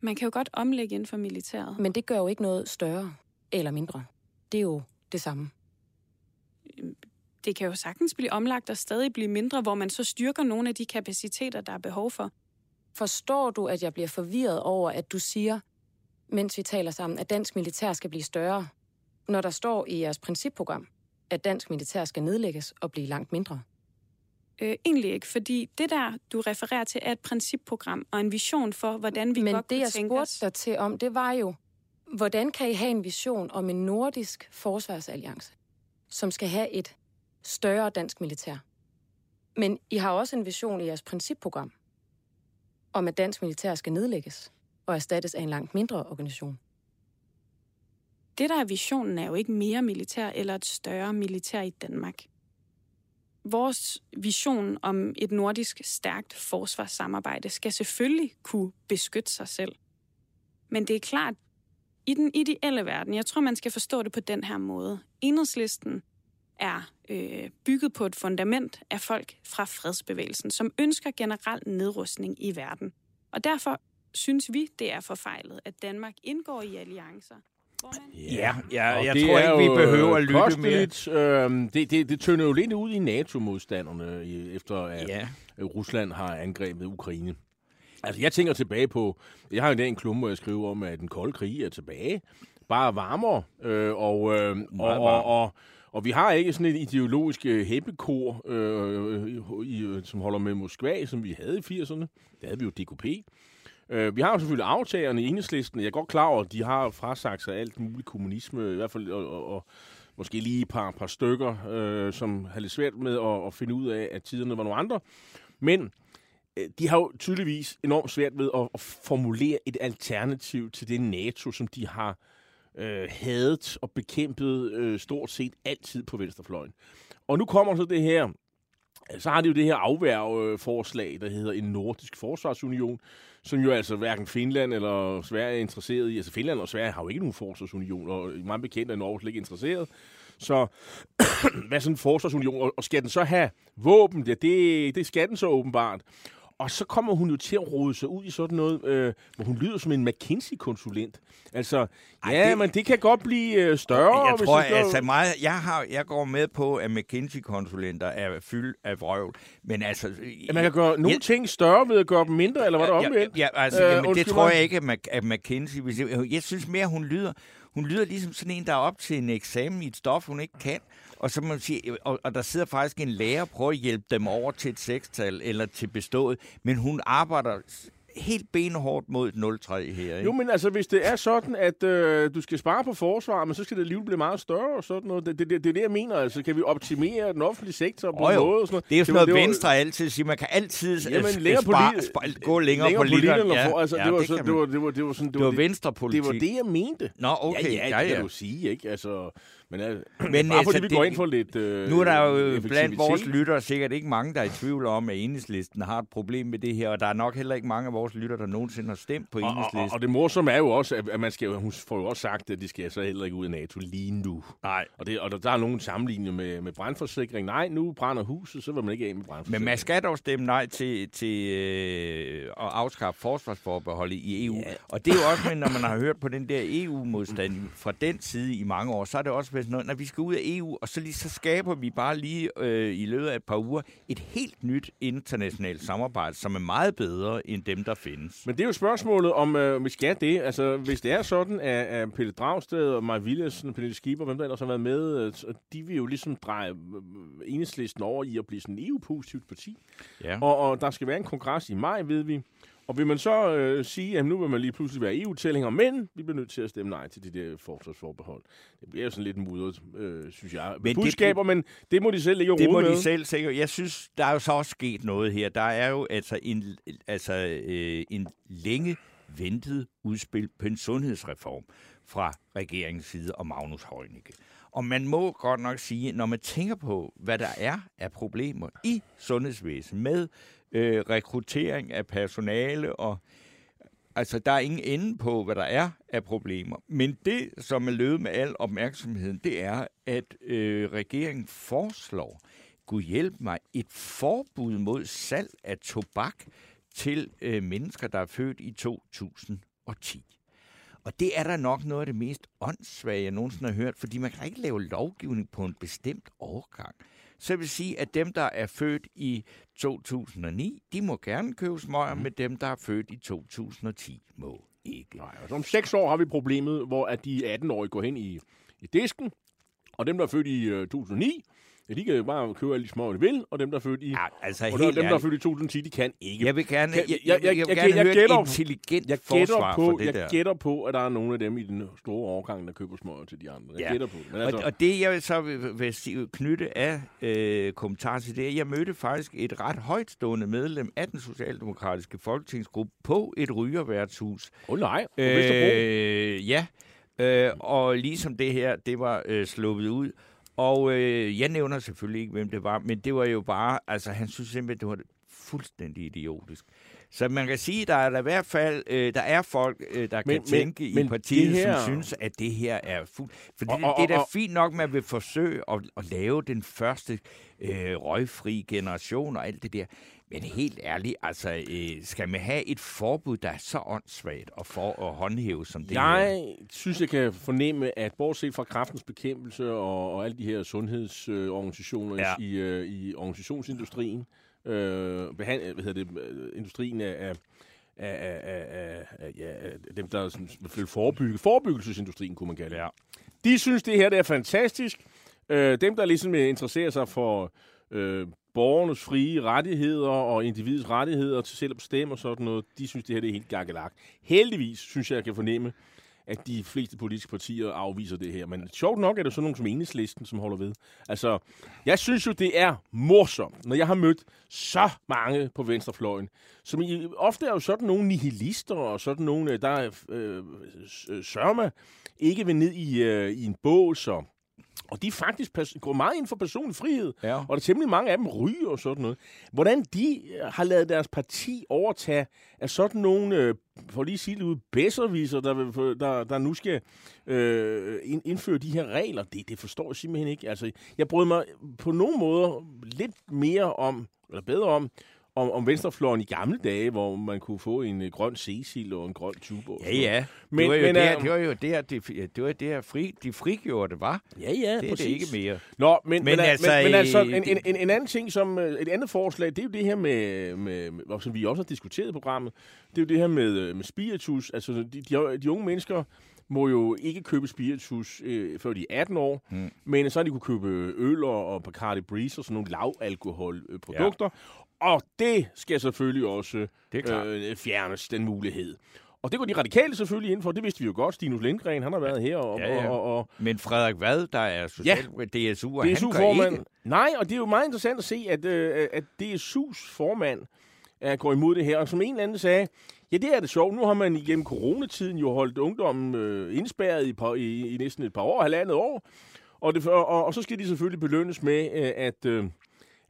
Man kan jo godt omlægge inden for militæret. Men det gør jo ikke noget større eller mindre. Det er jo det samme. Det kan jo sagtens blive omlagt og stadig blive mindre, hvor man så styrker nogle af de kapaciteter, der er behov for. Forstår du, at jeg bliver forvirret over, at du siger, mens vi taler sammen, at dansk militær skal blive større, når der står i jeres principprogram, at dansk militær skal nedlægges og blive langt mindre? Øh, egentlig ikke, fordi det der, du refererer til, er et principprogram og en vision for, hvordan vi Men godt det, kunne jeg tænke spurgte os. dig til om, det var jo, hvordan kan I have en vision om en nordisk forsvarsalliance, som skal have et større dansk militær? Men I har også en vision i jeres principprogram, om at dansk militær skal nedlægges og erstattes af en langt mindre organisation. Det, der er visionen, er jo ikke mere militær eller et større militær i Danmark. Vores vision om et nordisk stærkt forsvarssamarbejde skal selvfølgelig kunne beskytte sig selv. Men det er klart, i den ideelle verden, jeg tror, man skal forstå det på den her måde. Enhedslisten er øh, bygget på et fundament af folk fra fredsbevægelsen, som ønsker generel nedrustning i verden. Og derfor synes vi, det er forfejlet, at Danmark indgår i alliancer. hvor man- Ja, ja jeg det tror er ikke, vi behøver at lytte mere. kosteligt. Øh, det, det, det tønder jo lidt ud i NATO-modstanderne, efter at Ja. Rusland har angrebet Ukraine. Altså, jeg tænker tilbage på... Jeg har jo i dag en klumme, hvor jeg skriver om, at den kolde krig er tilbage. Bare varmere. Øh, og, øh, og, og, og, og vi har ikke sådan et ideologisk øh, hæppekor, øh, i, i, som holder med Moskva, som vi havde i 80'erne. Der havde vi jo DKP. Øh, vi har jo selvfølgelig aftagerne i enhedslisten. Jeg er godt klar over, at de har frasagt sig alt muligt kommunisme, i hvert fald, og, og, og måske lige et par, par stykker, øh, som har lidt svært med at, at finde ud af, at tiderne var nogle andre. Men øh, de har jo tydeligvis enormt svært ved at, at formulere et alternativ til det NATO, som de har øh, Øh, hadet og bekæmpet øh, stort set altid på venstrefløjen. Og nu kommer så det her, så har de jo det her afværgeforslag, der hedder en nordisk forsvarsunion, som jo altså hverken Finland eller Sverige er interesseret i. Altså Finland og Sverige har jo ikke nogen forsvarsunion, og meget bekendt er Norge slet ikke interesseret. Så (clears throat) hvad er sådan en forsvarsunion? Og- Og skal den så have våben? Ja, det, det skal den så åbenbart. Og så kommer hun jo til at rode sig ud i sådan noget, øh, hvor hun lyder som en McKinsey-konsulent. Altså, Ej, ja, det- men det kan godt blive øh, større. Jeg tror, skal- altså meget, jeg, har, jeg går med på, at McKinsey-konsulenter er fyldt af vrøvl. Men altså... Ja, man kan gøre nogle Ja. ting større ved at gøre dem mindre, eller var det omvendt? Ja, ja, altså, Øh, jamen, det tror jeg ikke, at, Mac- at McKinsey... Hvis jeg, jeg synes mere, hun lyder... Hun lyder ligesom sådan en, der er op til en eksamen i et stof, hun ikke kan. Og, så må man sige, og, og der sidder faktisk en lærer og prøver at hjælpe dem over til et sekstal eller til bestået. Men hun arbejder helt benhårdt mod et 0,3 her. Ikke? Jo, men altså, hvis det er sådan, at øh, du skal spare på forsvar, men så skal det alligevel blive meget større og sådan noget. Det, det, det, det er det, jeg mener. Altså, kan vi optimere den offentlige sektor på Åh, en måde? Og sådan noget? Det er jo sådan noget, var- Venstre altid siger. Man kan altid Jamen, øh, længere på spare, li- spare, gå længere, længere på literen. Ja, for, altså, ja, det, var det så, det, var, det, var, det var sådan... Det var det, venstrepolitik. det var det, jeg mente. Nå, okay. ja, ja, ja, det ja. kan du sige, ikke? Altså, men, øh, Men, (clears throat) men bare altså, fordi vi det- går ind for lidt øh, Nu er der jo blandt vores lyttere sikkert ikke mange, der er i tvivl om, at enhedslisten har et problem med det her, og der er nok heller ikke mange af vores lyttere, der nogensinde har stemt på Og, og, og, enhedslisten. og det morsomme er jo også, at, man skal, hun får jo også sagt, at de skal så heller ikke ud af NATO lige nu. Nej. Og, det, og der, der er nogen sammenligning med, med brandforsikring. Nej, nu brænder huset, så vil man ikke af med Men brandforsikring. man skal dog stemme nej til, til øh, at afskaffe forsvarsforbeholdet i EU. Ja. Og det er jo også, men når man har hørt på den der EU-modstand fra den side i mange år, så er det også sådan noget, når vi skal ud af EU, og så, lige, så skaber vi bare lige øh, i løbet af et par uger et helt nyt internationalt samarbejde, som er meget bedre end dem, der findes. Men det er jo spørgsmålet, om øh, vi skal det. Altså, hvis det er sådan, at, at Pelle Dragsted og Maja Villadsen og Pernille Schieber, hvem der ellers har været med, øh, de vil jo ligesom dreje øh, enhedslisten over i at blive sådan en EU-positivt parti. Ja. Og, og der skal være en kongres i maj, ved vi. Og vil man så øh, sige, at nu vil man lige pludselig være EU-tællinger, men vi bliver nødt til at stemme nej til de der forsvarsforbehold. Det bliver sådan lidt mudret, øh, synes jeg. Men budskaber, det, men det må de selv ikke Det må med. de selv sikkert. Jeg synes, der er jo så også sket noget her. Der er jo altså en, altså, øh, en længe ventet udspil på en sundhedsreform fra regeringens side og Magnus Heunicke. Og man må godt nok sige, når man tænker på, hvad der er af problemer i sundhedsvæsenet med øh, rekruttering af personale og Altså, der er ingen ende på, hvad der er af problemer. Men det, som er løbet med al opmærksomheden, det er, at øh, regeringen foreslår, Gud hjælp mig, et forbud mod salg af tobak til øh, mennesker, der er født i 2010. Og det er der nok noget af det mest åndssvage, jeg nogensinde har hørt, fordi man kan ikke lave lovgivning på en bestemt årgang. Så vil sige, at dem, der er født i 2009, de må gerne købe smøger, mm. med dem, der er født i 2010, må ikke. Nej, altså om seks år har vi problemet, hvor at de 18-årige går hen i, i disken, og dem, der er født i uh, 2009, Ja, de kan jo bare købe alle de små, de vil, og dem, der er født i... Ja, altså, og dem, der er født i 2010, de kan ikke. Jeg vil gerne, kan, jeg, jeg, jeg, jeg, vil gerne jeg, høre gætter, intelligent jeg forsvar på, for det jeg der. Jeg gætter på, at der er nogle af dem i den store årgang, der køber små til de andre. Jeg ja. gætter på det. Men altså... og, og det, jeg så vil, vil sige, knytte af øh, kommentar til det, jeg mødte faktisk et ret højtstående medlem af den socialdemokratiske folketingsgruppe på et rygerværtshus. Åh oh, nej, på øh, Ja, øh, og ligesom det her, det var øh, sluppet ud, og øh, jeg nævner selvfølgelig ikke, hvem det var, men det var jo bare, altså han synes simpelthen, det var fuldstændig idiotisk. Så man kan sige, der er der i hvert fald øh, der er folk, øh, der men, kan tænke men, i partiet, her... som synes, at det her er fuldt. Fordi og, og, det, det er da fint nok, man vil forsøge at, at lave den første øh, røgfri generation og alt det der. Men helt ærligt, altså, øh, skal man have et forbud, der er så åndssvagt og for at håndhæve som det Jeg her? synes, jeg kan fornemme, at bortset fra kraftens bekæmpelse og, og alle de her sundhedsorganisationer øh, ja. i, øh, i organisationsindustrien, øh, behand, hvad hedder det, øh, industrien af, af af, af, af, af, ja, dem, der vil forebygge. Forebyggelsesindustrien, kunne man kalde det. Ja. De synes, det her det er fantastisk. Øh, dem, der ligesom interesserer sig for øh, borgernes frie rettigheder og individets rettigheder til selv at bestemme og sådan noget, de synes, det her det er helt gakkelagt. Heldigvis synes jeg, jeg kan fornemme, at de fleste politiske partier afviser det her. Men sjovt nok er det sådan nogle som enhedslisten, som holder ved. Altså, jeg synes jo, det er morsomt, når jeg har mødt så mange på venstrefløjen, som I, ofte er jo sådan nogle nihilister og sådan nogle, øh, der øh, øh, sørger ikke vil ned i, øh, i en bås og og de faktisk går meget ind for personlig frihed. Ja. Og der er temmelig mange af dem ryger og sådan noget. Hvordan de øh, har lavet deres parti overtage af sådan nogle, øh, for lige at sige det ud, bedserviser, der, der, der nu skal øh, indføre de her regler, det, det forstår jeg simpelthen ikke. Altså, jeg bryder mig på nogle måder lidt mere om, eller bedre om, om, om venstrefløjen i gamle dage, hvor man kunne få en uh, grøn Cecil og en grøn tubo. Ja, ja. Men, det, var jo men, der, det var jo der, det, det var der fri, de frigjorde det, var. Ja, ja, Det er det ikke mere. Nå, men, men, men, altså, men, men altså, en, en, en, en anden ting, som øh, et andet forslag, det er jo det her med, med, som vi også har diskuteret i programmet, det er jo det her med, øh, med spiritus. Altså, de, de, de unge mennesker, må jo ikke købe spiritus, øh, før de er 18 år, mm. men så har de kunne købe øl og, og Bacardi Breeze og sådan nogle lavalkoholprodukter. Ja. Og det skal selvfølgelig også det øh, fjernes, den mulighed. Og det går de radikale selvfølgelig ind for, det vidste vi jo godt. Stinus Lindgren, han har været her. Og, ja, ja. Og, og, Men Frederik Vad, der er social, ja, DSU, og DSU han formand. Ikke. Nej, og det er jo meget interessant at se, at, øh, at DSU's formand øh, går imod det her. Og som en eller anden sagde, ja, det er det sjovt. Nu har man igennem coronatiden jo holdt ungdommen øh, indspærret i, par, i, i næsten et par år, halvandet år. Og, det, og, og, og så skal de selvfølgelig belønnes med, øh, at... Øh,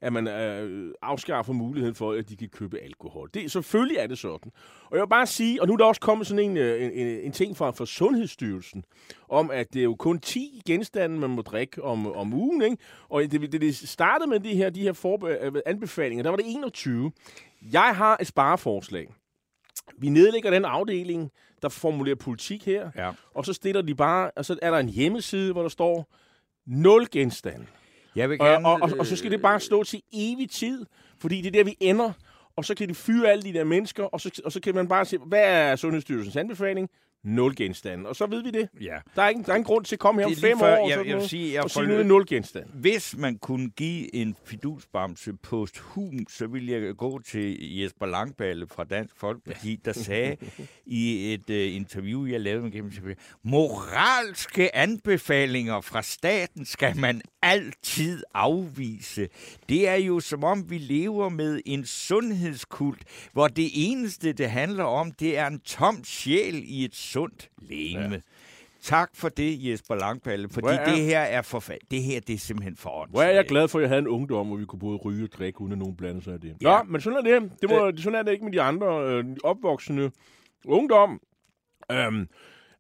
at man øh, afskaffer muligheden for, at de kan købe alkohol. Det, selvfølgelig er det sådan. Og jeg vil bare sige, og nu er der også kommet sådan en, øh, en, en, en ting fra, fra Sundhedsstyrelsen, om at det er jo kun 10 genstande, man må drikke om, om ugen. Ikke? Og det, det, det startede med de her, de her forbe- øh, anbefalinger, der var det 21. Jeg har et spareforslag. Vi nedlægger den afdeling, der formulerer politik her, ja. og så stiller de bare, og så er der en hjemmeside, hvor der står 0 genstande. Jeg vil gerne, og, og, og, og så skal det bare stå til evig tid, fordi det er der, vi ender. Og så kan de fyre alle de der mennesker, og så, og så kan man bare se, hvad er Sundhedsstyrelsens anbefaling? Nul genstande. Og så ved vi det. Ja. Der er ingen, der er ingen grund til at komme her om fem før, år og jeg- sådan jeg vil sige, jeg og sige, nu er nul genstande. Hvis man kunne give en fidusbamse posthum, så ville jeg gå til Jesper Langballe fra Dansk Folkeparti, der (laughs) sagde i et uh, interview, jeg lavede med gennem moralske anbefalinger fra staten skal man altid afvise. Det er jo som om, vi lever med en sundhedskult, hvor det eneste, det handler om, det er en tom sjæl i et sundt legeme. Ja. Tak for det, Jesper Langballe, fordi er- det her er for det her det er simpelthen for Hvor er jeg glad for, at jeg havde en ungdom, hvor vi kunne både ryge og drikke, uden at nogen blandede sig af det. Ja. Nå, men sådan er det. det må, sådan er det ikke med de andre øh, opvoksende ungdom. Øhm,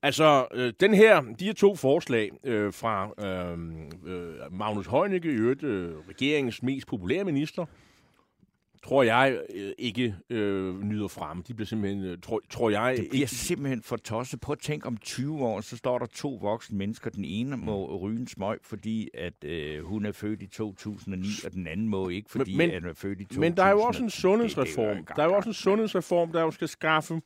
altså, øh, den her, de her to forslag øh, fra øh, øh, Magnus Heunicke, i øvrigt øh, regeringens mest populære minister, tror jeg øh, ikke øh, nyder frem. De bliver simpelthen, øh, tror, tror jeg... Det bliver ikke, simpelthen for tosset. Prøv at tænke om 20 år, så står der to voksne mennesker. Den ene må ryge en smøg, fordi at øh, hun er født i 2009, og den anden må ikke, fordi Men- han er født i 2000. Men der er jo også en Det- det er sundhedsreform. jo Der er jo også en sundhedsreform, der jo skal skaffe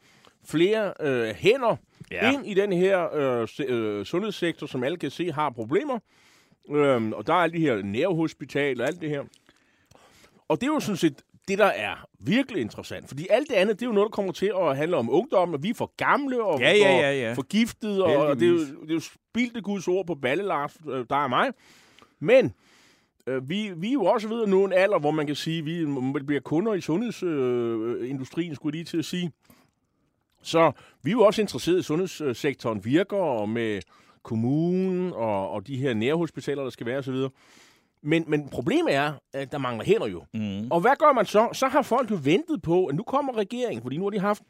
flere øh, hænder Ja. ind i den her øh, øh, sundhedssektor, som alle kan se har problemer. Øhm, og der er alle de her nærhospitaler og alt det her. Og det er jo sådan set det, der er virkelig interessant. Fordi alt det andet, det er jo noget, der kommer til at handle om ungdom, og vi er for gamle og Ja, ja, ja, ja. for forgiftet, og, og det, er jo, det er jo spildte Guds ord på balle, Lars, øh, der er mig. Men øh, vi, vi er jo også ved at nå en alder, hvor man kan sige, vi bliver kunder i sundhedsindustrien, øh, skulle jeg lige til at sige. Så vi er jo også interesseret i, sundhedssektoren virker, og med kommunen og, og de her nærhospitaler, der skal være osv. Men, men problemet er, at der mangler hænder jo. Mm. Og hvad gør man så? Så har folk jo ventet på, at nu kommer regeringen, fordi nu har de haft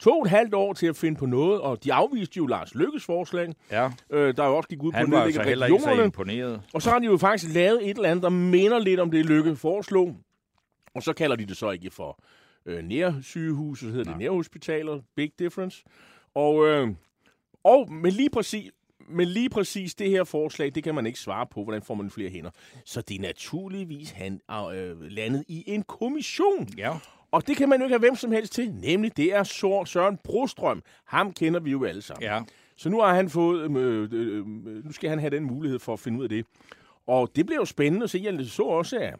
to og et halvt år til at finde på noget, og de afviste jo Lars Lykkes forslag, Ja, øh, der jo også gik ud han på var nedlægge altså heller ikke så regionerne. imponeret. Og så har de jo faktisk lavet et eller andet, der minder lidt om det, Lykke foreslog. Og så kalder de det så ikke for øh, nærsygehus, så hedder det nærhospitaler. Big difference. Og, øh, og men, lige præcis, men lige præcis det her forslag, det kan man ikke svare på, hvordan får man flere hænder. Så det er naturligvis han, øh, landet i en kommission. Ja. Og det kan man jo ikke have hvem som helst til. Nemlig, det er Sør- Søren Brostrøm. Ham kender vi jo alle sammen. Ja. Så nu har han fået, øh, øh, øh, nu skal han have den mulighed for at finde ud af det. Og det bliver jo spændende at se. Jeg så også, at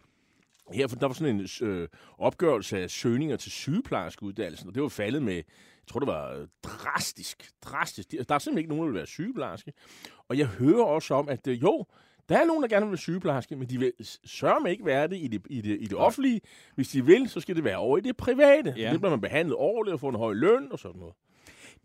her, for der var sådan en øh, opgørelse af søgninger til sygeplejerskeuddannelsen, og det var faldet med, jeg tror det var øh, drastisk, drastisk. Der er simpelthen ikke nogen, der vil være sygeplejerske. Og jeg hører også om, at øh, jo, der er nogen, der gerne vil være sygeplejerske, men de vil sørge med ikke være det i det, i, det, i det offentlige. Hvis de vil, så skal det være over i det private. Ja. Det bliver man behandlet ordentligt og få en høj løn og sådan noget.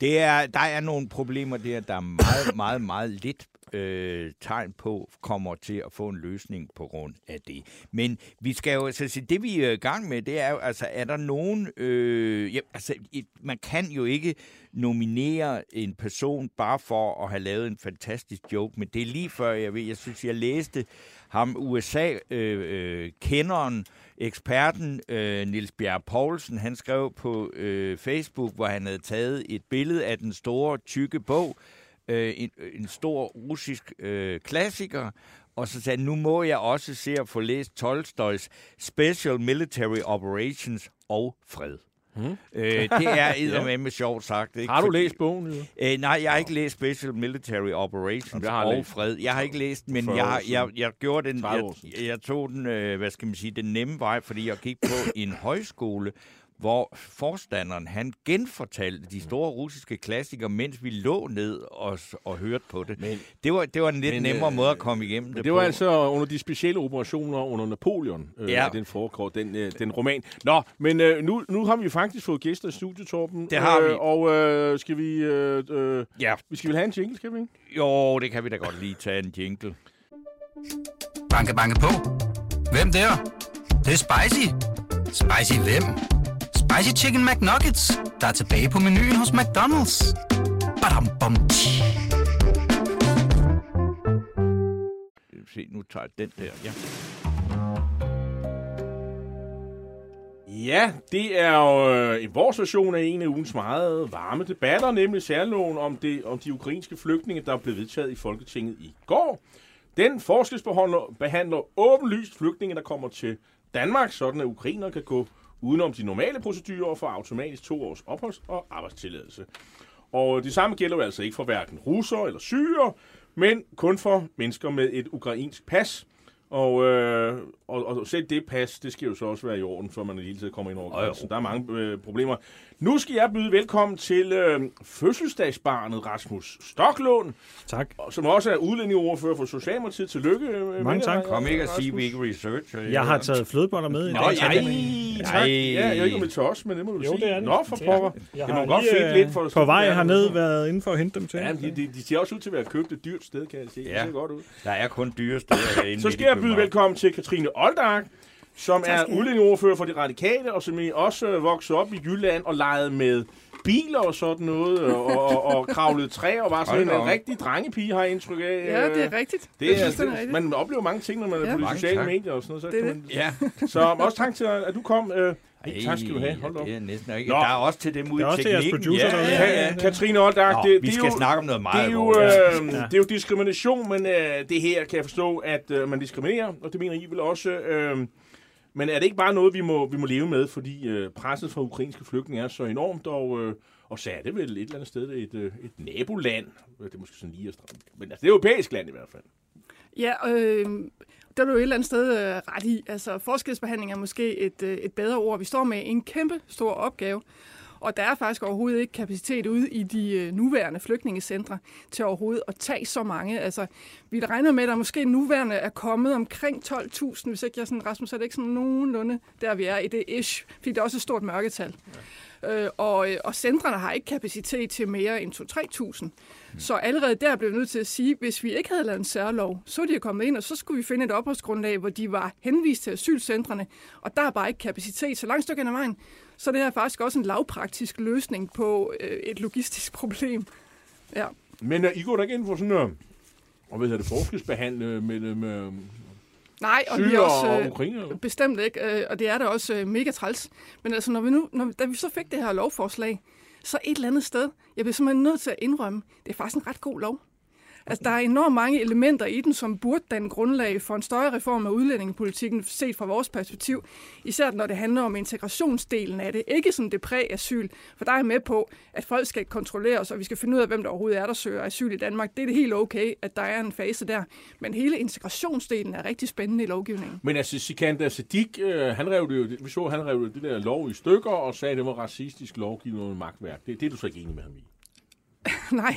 Det er, der er nogle problemer der, der er meget, meget, meget lidt øh, tegn på, kommer til at få en løsning på grund af det. Men vi skal jo, altså, se, det vi er i gang med, det er jo, altså, er der nogen, øh, ja, altså, et- man kan jo ikke nominere en person bare for at have lavet en fantastisk joke, men det er lige før, jeg ved, jeg synes, jeg læste ham, USA-kenderen, øh, øh eksperten øh, Nils Bjerg Poulsen, han skrev på øh, Facebook, hvor han havde taget et billede af den store, tykke bog, øh, en, en stor russisk øh, klassiker, og så sagde nu må jeg også se at få læst Tolstoys Special Military Operations og Fred. Hmm. Øh, det er (laughs) eddermame sjovt sagt. Ikke? Har du Fordi- læst bogen? Eller? Øh, nej, jeg har ikke læst Special Military Operations Jamen, jeg har og læst Fred. Jeg har ikke læst den, men 40 jeg, jeg, siden. jeg gjorde den, 30 jeg, jeg tog den, øh, hvad skal man sige, den nemme vej, fordi jeg gik på en højskole, hvor forstanderen, han genfortalte de store russiske klassikere, mens vi lå ned og, og hørte på det. Men- det, var, det var en lidt men, nemmere øh, måde at komme igennem det, det var på. altså under de specielle operationer under Napoleon, øh, Ja. den foregår, den, øh, den roman. Nå, men øh, nu, nu har vi faktisk fået gæster i studiet, Torben. Det har vi. Øh, og øh, skal vi... Øh, øh, Ja, vi skal vel have en jingle, skal vi ikke? jo, det kan vi da godt lige tage en jingle. Banke, banke på. Hvem der? Det, det er spicy. Spicy hvem? Spicy Chicken McNuggets, der er tilbage på menuen hos McDonald's. Badum, bom, tji. Se, nu tager jeg den der. Ja. Ja, det er jo øh, vores version af en af ugens meget varme debatter, nemlig særloven om, det, om de ukrainske flygtninge, der blev vedtaget i Folketinget i går. Den forskelsbehandler behandler åbenlyst flygtninge, der kommer til Danmark, sådan at ukrainer kan gå udenom de normale procedurer få automatisk to års opholds- og arbejdstilladelse. Og det samme gælder jo altså ikke for hverken russere eller syre, men kun for mennesker med et ukrainsk pas. Og, øh, og, og selv det pas, det skal jo så også være i orden, før man i hele tiden kommer ind over grænsen. Der er mange øh, problemer. Nu skal jeg byde velkommen til øh, fødselsdagsbarnet Rasmus Stoklund. Tak. Som også er udlændingeordfører for Socialdemokratiet. Tillykke. Øh, Mange tak. Kom ikke at sige, vi ikke research. Jeg har taget flødeboller med i Nå, dag. ja, Tak. Ja, jeg ved ikke, det er til os, men det må du Jo, sige. det er det. Nå, for Det pokker. Jeg Det må godt fedt øh, lidt for på vej herned været inden for at hente dem til. Ja, de, de, de ser også ud til at være købt et dyrt sted, kan jeg se. Det Ja. ser godt ud. Der er kun dyre steder (coughs) herinde. Så skal jeg byde velkommen til Katrine Oldag, som er udlændingeordfører for de radikale, og som I også øh, voksede op i Jylland og legede med biler og sådan noget, og, og, og kravlede træer og var sådan Hold en, rigtig drengepige, har jeg indtryk af. Ja, det er Øh, rigtigt. Det er, synes, det er det, rigtigt. man oplever mange ting, når man er Ja. på de sociale tak. medier og sådan noget. Så, Det er det. man, Ja. så også tak til, at du kom. Øh, Ej, tak skal du have. Hold op. Det er næsten ikke. Nå. Der er også til dem ude Der er i også til jeres teknikken. producer ja, derude. ja, Ja, ja. Katrine Oldag, Nå, det, vi det er skal jo, snakke om noget det meget er, jo, øh, Ja. det er jo diskrimination, men øh, det her kan jeg forstå, at øh, man diskriminerer, og det mener I vel også. Øh, men er det ikke bare noget, vi må, vi må leve med, fordi øh, presset fra ukrainske flygtninge er så enormt, og, øh, og så er det vel et eller andet sted et, øh, et naboland. Det er måske sådan lige at stramme. Men altså, det er et europæisk land i hvert fald. Ja, øh, der er du et eller andet sted øh, ret i. Altså, forskelsbehandling er måske et, øh, et bedre ord. Vi står med en kæmpe stor opgave, og der er faktisk overhovedet ikke kapacitet ude i de øh, nuværende flygtningecentre til overhovedet at tage så mange. Altså, vi regner med, at der måske nuværende er kommet omkring 12.000, hvis ikke jeg sådan, Rasmus, er det ikke sådan nogenlunde, der vi er i det ish, fordi det er også et stort mørketal. Øh, og, øh, og centrene har ikke kapacitet til mere end 2-3.000. Så allerede der blev vi nødt til at sige, hvis vi ikke havde lavet en særlov, så de kommet ind, og så skulle vi finde et opholdsgrundlag, hvor de var henvist til asylcentrene, og der er bare ikke kapacitet. Så langt stykke ad vejen, så er det her faktisk også en lavpraktisk løsning på øh, et logistisk problem. Ja. Men øh, I går da ikke ind for sådan øh, og hvad hedder det, forskelsbehandle mellem Nej, og vi er også... og Øh, ukrainer? Bestemt ikke, øh, og det er da også øh, mega træls. Men altså, når vi nu, når, da vi så fik det her lovforslag, så et eller andet sted, jeg bliver simpelthen nødt til at indrømme, det er faktisk en ret god lov. Altså, der er enormt mange elementer i den, som burde danne grundlag for en større reform af udlændingepolitikken, set fra vores perspektiv. Især når det handler om integrationsdelen af det. Ikke som det præ-asyl, for der er jeg med på, at folk skal kontrolleres, og vi skal finde ud af, hvem der overhovedet er, der søger asyl i Danmark. Det er det helt okay, at der er en fase der. Men hele integrationsdelen er rigtig spændende i lovgivningen. Men altså, Sikander Sadik, øh, han rev det jo, vi så, han rev det der lov i stykker og sagde, at det var racistisk lovgivning og magtværk. Det, det er du så ikke enig med ham i. (laughs) Nej,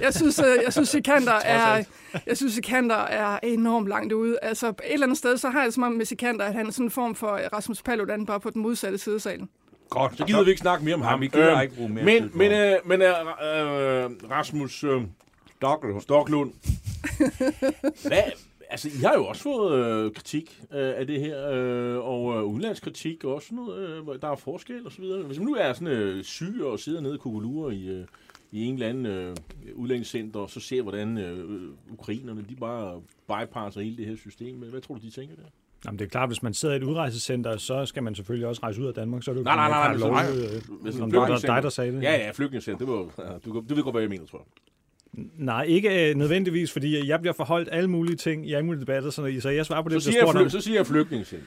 jeg synes, øh, jeg synes, Sikander er, jeg synes, Sikander er enormt langt ude. Altså, et eller andet sted, så har jeg det som om med Sikander, at han er sådan en form for Rasmus Paludan, bare på den modsatte side af salen. Godt, Så gider vi ikke snakke mere om Nej, ham. vi gider Øh, ikke bruge mere Men, men, øh, men øh, øh, Rasmus øh, Dokkelt. Stoklund, hvad, altså, I har jo også fået øh, kritik øh, af det her, øh, og øh, udenlandskritik og også noget, øh, der er forskel og så videre. Hvis man nu er sådan øh, syg og sidder nede i kukulure i, øh, i en eller anden øh, udlændingscenter, og så ser, hvordan øh, ukrainerne, de bare bypasser hele det her system. Hvad tror du, de tænker der? Jamen, det er klart, hvis man sidder i et udrejsecenter, så skal man selvfølgelig også rejse ud af Danmark. Så er det jo Nej, nej, nej, nej, øh, Hvis om det var dig, der sagde det. Ja, ja, flygtningscenter. Det var, ja, du, du ved godt, hvad jeg tror jeg. Nej, ikke øh, nødvendigvis, fordi jeg bliver forholdt alle mulige ting i alle mulige debatter, så, så jeg svarer på det, Så siger, jeg, fly, om. så siger jeg flygtningscenter.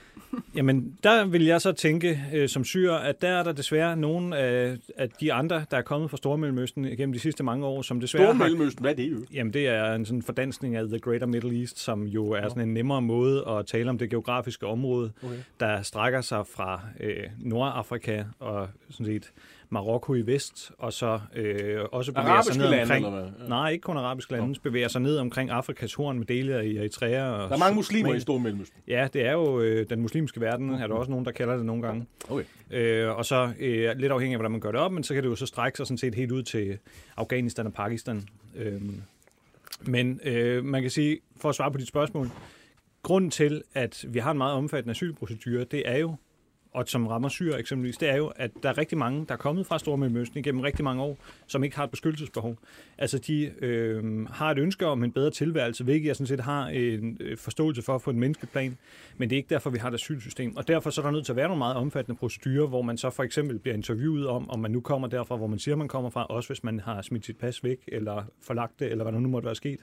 Jamen, der vil jeg så tænke øh, som syr, at der er der desværre nogle af, af de andre, der er kommet fra Stormellemøsten gennem de sidste mange år, som desværre Stormellemøsten, hvad er det jo? Jamen, det er en sådan fordansning af The Greater Middle East, som jo er sådan en nemmere måde at tale om det geografiske område, Okay. der strækker sig fra øh, Nordafrika og sådan set Marokko i vest, og så øh, også bevæger Arabiske sig ned lande, omkring... Ja. Nej, ikke kun arabiske lande, bevæger sig ned omkring Afrikas horn med dele af Eritrea. Og Der er mange muslimer Men- i Stormellemøsten. Ja, det er jo øh, den muslimske verden, er der også nogen, der kalder det nogle gange. Okay. Øh, og så øh, lidt afhængig af, hvordan man gør det op, men så kan det jo så strække sig sådan set helt ud til Afghanistan og Pakistan. Øh, men øh, man kan sige, for at svare på dit spørgsmål, grunden til, at vi har en meget omfattende asylprocedure, det er jo, og som rammer syre eksempelvis, det er jo, at der er rigtig mange, der er kommet fra Stormellemøsten igennem rigtig mange år, som ikke har et beskyttelsesbehov. Altså, de øh, har et ønske om en bedre tilværelse, hvilket jeg sådan set har en øh, forståelse for på en menneskeplan, men det er ikke derfor, vi har et asylsystem. Og derfor så er der nødt til at være nogle meget omfattende procedurer, hvor man så for eksempel bliver interviewet om, om man nu kommer derfra, hvor man siger, man kommer fra, også hvis man har smidt sit pas væk, eller forlagt det, eller hvad der nu måtte være sket.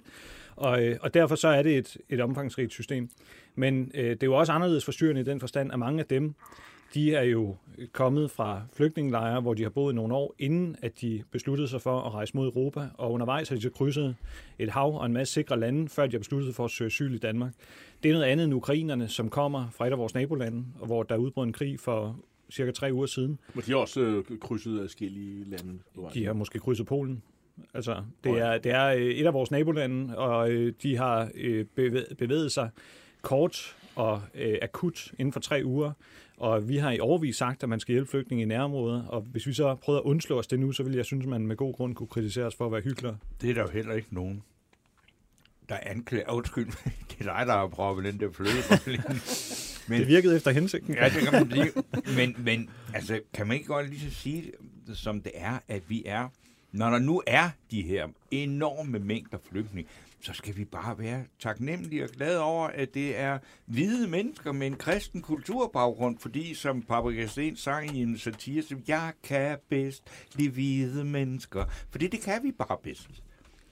Og, øh, og derfor så er det et, et omfangsrigt system. Men øh, det er jo også anderledes forstyrrende i den forstand, at mange af dem, de er jo kommet fra flygtningelejre, hvor de har boet nogle år, inden at de besluttede sig for at rejse mod Europa, og undervejs har de så krydset et hav og en masse sikre lande, før de har besluttet sig for at søge asyl i Danmark. Det er noget andet end ukrainerne, som kommer fra et af vores nabolande, og hvor der er udbrudt en krig for cirka tre uger siden. Men de har også øh, krydset forskellige lande. De har måske krydset Polen. Altså, det er, det er øh, et af vores nabolande, og øh, de har øh, bevæget, sig kort og øh, akut inden for tre uger. Og vi har i overvis sagt, at man skal hjælpe flygtninge i nærområdet, og hvis vi så prøver at undslå os det nu, så vil jeg synes, at man med god grund kunne kritisere os for at være hyggelige. Det er der jo heller ikke nogen, der anklager. Undskyld, (laughs) det er dig, der har proppet den der fløde. (laughs) men, det virkede efter hensigten. Ja, det kan man sige. Men, men altså, kan man ikke godt lige så sige, som det er, at vi er, når der nu er de her enorme mængder flygtninge, så skal vi bare være taknemmelige og glade over, at det er hvide mennesker med en kristen kulturbaggrund, fordi som Paprika Sten sang i en satire, som jeg kan bedst de hvide mennesker. Fordi det kan vi bare bedst.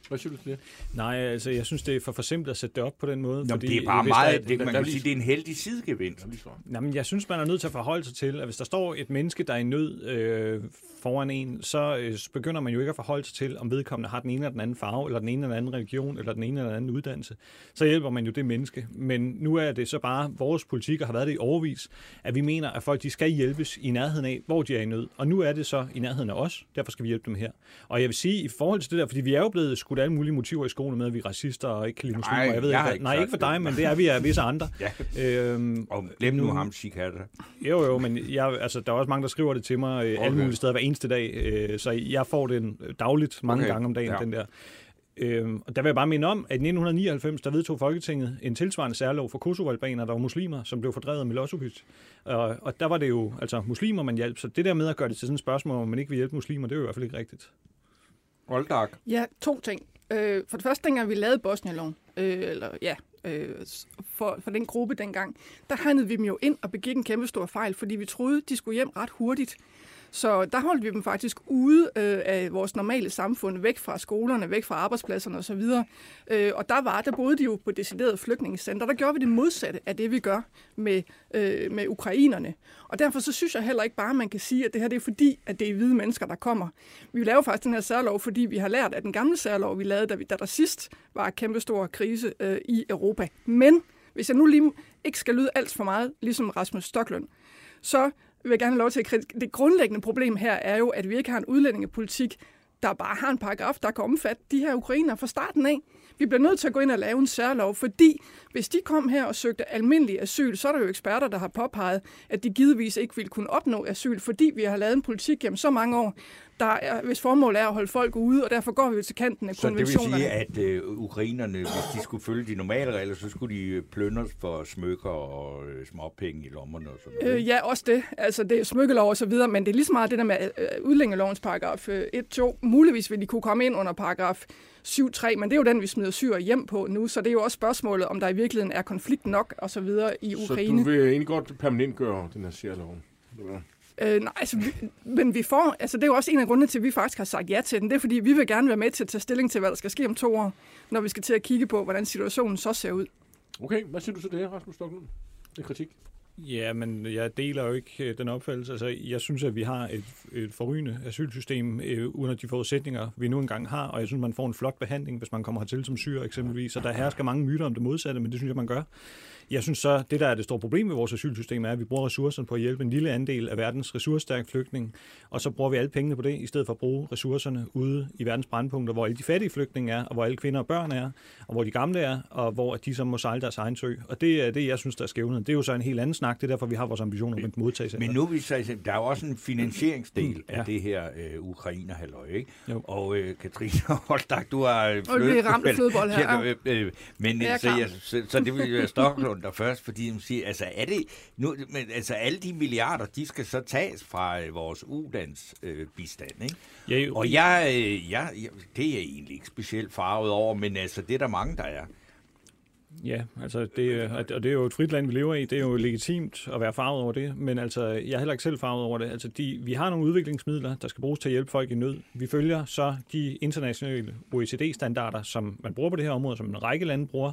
Hvad synes du det? Nej, altså, jeg synes, det er for forsimplet at sætte det op på den måde. Nå, fordi, det er bare meget, der, det, man kan sige, det er en heldig sidegevinst. Nej, men jeg synes, man er nødt til at forholde sig til, at hvis der står et menneske, der er i nød øh, foran en, så øh, begynder man jo ikke at forholde sig til, om vedkommende har den ene eller den anden farve, eller den ene eller anden religion, eller den ene eller anden uddannelse. Så hjælper man jo det menneske. Men nu er det så bare vores politik, har været det i overvis, at vi mener, at folk de skal hjælpes i nærheden af, hvor de er i nød. Og nu er det så i nærheden af os, derfor skal vi hjælpe dem her. Og jeg vil sige, i forhold til det der, fordi vi er jo blevet skudt alle mulige motiver i skoene med, at vi er racister og ikke kan lide muslimer. Jeg ved jeg ikke, ikke nej, ikke for dig, men det er vi af visse andre. (laughs) ja. øhm, og glem nu ham, Chikatta. Jo, jo, men jeg, altså, der er også mange, der skriver det til mig øh, okay. alle mulige steder hver eneste dag. Øh, så jeg får den dagligt mange okay. gange om dagen, ja. den der. Øhm, og der vil jeg bare minde om, at i 1999, der vedtog Folketinget en tilsvarende særlov for Kosovo-albaner, der var muslimer, som blev fordrevet af Milosevic. Og, og der var det jo altså muslimer, man hjalp. Så det der med at gøre det til sådan et spørgsmål, om man ikke vil hjælpe muslimer, det er jo i hvert fald ikke rigtigt. Roldark? Ja, to ting. Øh, for det første, dengang vi lavede Bosnialoven, øh, eller ja, øh, for, for den gruppe dengang, der handlede vi dem jo ind og begik en kæmpe stor fejl, fordi vi troede, de skulle hjem ret hurtigt. Så der holdt vi dem faktisk ude øh, af vores normale samfund, væk fra skolerne, væk fra arbejdspladserne osv. Øh, og der var, der boede de jo på decideret flygtningecenter. Der gjorde vi det modsatte af det, vi gør med, øh, med ukrainerne. Og derfor så synes jeg heller ikke bare, at man kan sige, at det her det er fordi, at det er hvide mennesker, der kommer. Vi laver faktisk den her særlov, fordi vi har lært af den gamle særlov, vi lavede, da, vi, da der sidst var en kæmpestor krise øh, i Europa. Men hvis jeg nu lige ikke skal lyde alt for meget, ligesom Rasmus Stocklund, så vil jeg gerne have lov til at kritisere. Det grundlæggende problem her er jo, at vi ikke har en udlændingepolitik, der bare har en paragraf, der kan omfatte de her ukrainer fra starten af. Vi bliver nødt til at gå ind og lave en særlov, fordi hvis de kom her og søgte almindelig asyl, så er der jo eksperter, der har påpeget, at de givetvis ikke ville kunne opnå asyl, fordi vi har lavet en politik gennem så mange år, der er, hvis formål er at holde folk ude, og derfor går vi jo til kanten af konventionerne. Så det vil sige, at øh, ukrainerne, hvis de skulle følge de normale regler, så skulle de øh, pløndes for smykker og øh, småpenge i lommerne og sådan noget? Øh, ja, også det. Altså, det er smykkelov og så videre, men det er lige så meget det der med øh, udlængelovens paragraf øh, 1-2. Muligvis vil de kunne komme ind under paragraf 7-3, men det er jo den, vi smider syre hjem på nu, så det er jo også spørgsmålet, om der i virkeligheden er konflikt nok og så videre i Ukraine. Så du vil egentlig godt permanent gøre den her særlov? Øh, nej, altså, vi, men vi får, altså det er jo også en af grundene til, at vi faktisk har sagt ja til den. Det er, fordi vi vil gerne være med til at tage stilling til, hvad der skal ske om to år, når vi skal til at kigge på, hvordan situationen så ser ud. Okay, hvad siger du så det her, Rasmus Stocklund? Det er kritik. Ja, men jeg deler jo ikke øh, den opfattelse. Altså, jeg synes, at vi har et, et forrygende asylsystem øh, under de forudsætninger, vi nu engang har, og jeg synes, man får en flot behandling, hvis man kommer hertil som syr eksempelvis, og der hersker mange myter om det modsatte, men det synes jeg, man gør. Jeg synes så, det der er det store problem med vores asylsystem, er, at vi bruger ressourcerne på at hjælpe en lille andel af verdens ressourcestærke flygtninge, og så bruger vi alle pengene på det, i stedet for at bruge ressourcerne ude i verdens brandpunkter, hvor alle de fattige flygtninge er, og hvor alle kvinder og børn er, og hvor de gamle er, og hvor de så må sejle deres egen sø. Og det er det, jeg synes, der er skævnet. Det er jo så en helt anden snak, det er derfor, vi har vores ambitioner om et modtagelse. Men nu vi så, der er jo også en finansieringsdel mm, ja. af det her øh, ukrainer halløj, ikke? Jo. Og øh, Katrine (laughs) Holdag, du har øh, flød, og ramt flødebold her. Ja, øh, øh, men så, jeg, så, så, det vil være Der først, fordi man siger, altså er det, nu, men, altså alle de milliarder, de skal så tages fra øh, vores ulandsbistand, øh, ikke? Ja, jo. Og jeg, øh, jeg, jeg, det er jeg egentlig ikke specielt farvet over, men altså det er der mange, der er. Ja, altså det, og det er jo et frit land, vi lever i. Det er jo legitimt at være farvet over det, men altså, jeg er heller ikke selv farvet over det. Altså, de, vi har nogle udviklingsmidler, der skal bruges til at hjælpe folk i nød. Vi følger så de internationale OECD-standarder, som man bruger på det her område, som en række lande bruger,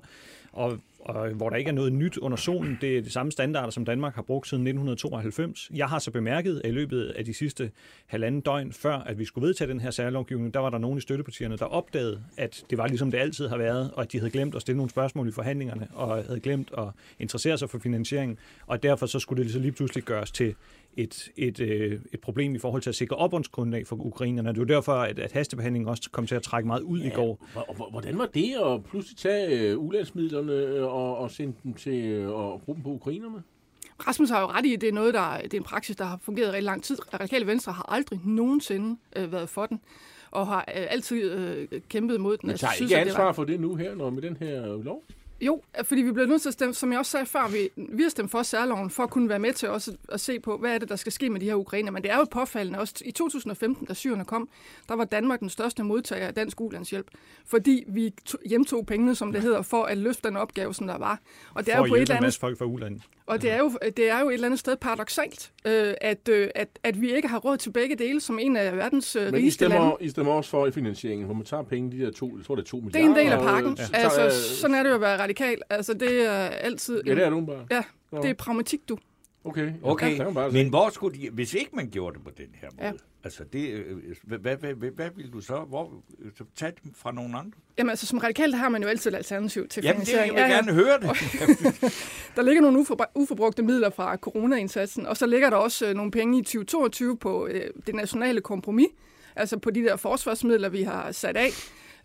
og og hvor der ikke er noget nyt under solen. Det er de samme standarder, som Danmark har brugt siden 1992. Jeg har så bemærket, at i løbet af de sidste halvanden døgn, før at vi skulle vedtage den her særlovgivning, der var der nogle i støttepartierne, der opdagede, at det var ligesom det altid har været, og at de havde glemt at stille nogle spørgsmål i forhandlingerne, og havde glemt at interessere sig for finansiering, og derfor så skulle det så lige pludselig gøres til et, et, øh, et problem i forhold til at sikre opbundsgrundlag for ukrainerne. Det er jo derfor, at, at hastebehandlingen også kom til at trække meget ud ja, i går. Hvordan var det at pludselig tage øh, ulandsmidlerne øh, og, og sende dem til øh, og bruge dem på ukrainerne? Rasmus har jo ret i, at det er, noget, der, det er en praksis, der har fungeret rigtig lang tid. Radikale Venstre har aldrig nogensinde øh, været for den og har øh, altid øh, kæmpet mod den. Men tager altså, ikke synes, ansvar det var... for det nu her, når med den her lov? Jo, fordi vi bliver nødt til at stemme, som jeg også sagde før, vi, vi har stemt for særloven for at kunne være med til også at se på, hvad er det, der skal ske med de her ukrainer. Men det er jo påfaldende. Også i 2015, da syrerne kom, der var Danmark den største modtager af dansk ulandshjælp. Fordi vi hjemtog pengene, som det hedder, for at løfte den opgave, som der var. Og det er for jo på et eller andet... folk fra ulandet. Og det er, jo, det er jo et eller andet sted paradoxalt, øh, at, øh, at, at vi ikke har råd til begge dele, som en af verdens øh, rigeste lande. Men I stemmer også for i finansieringen, hvor man tager penge, de der to, jeg tror det er to milliarder. Det er en del af pakken. Og, ja. altså, sådan er det jo at være radikal. Altså, det er altid... Ja, det er du bare. Ja, det er pragmatik, du. Okay, okay. Ja, men hvor skulle de, hvis ikke man gjorde det på den her måde, ja. Altså det, øh, hvad, hvad, hvad, hvad, vil du så, hvor, så tage dem fra nogen andre? Jamen altså som radikal har man jo altid et alternativ til Jamen, finansiering. Jamen det vil jeg ja, gerne høre det. (laughs) der ligger nogle uforbrugte midler fra coronaindsatsen, og så ligger der også øh, nogle penge i 2022 på øh, det nationale kompromis, altså på de der forsvarsmidler, vi har sat af,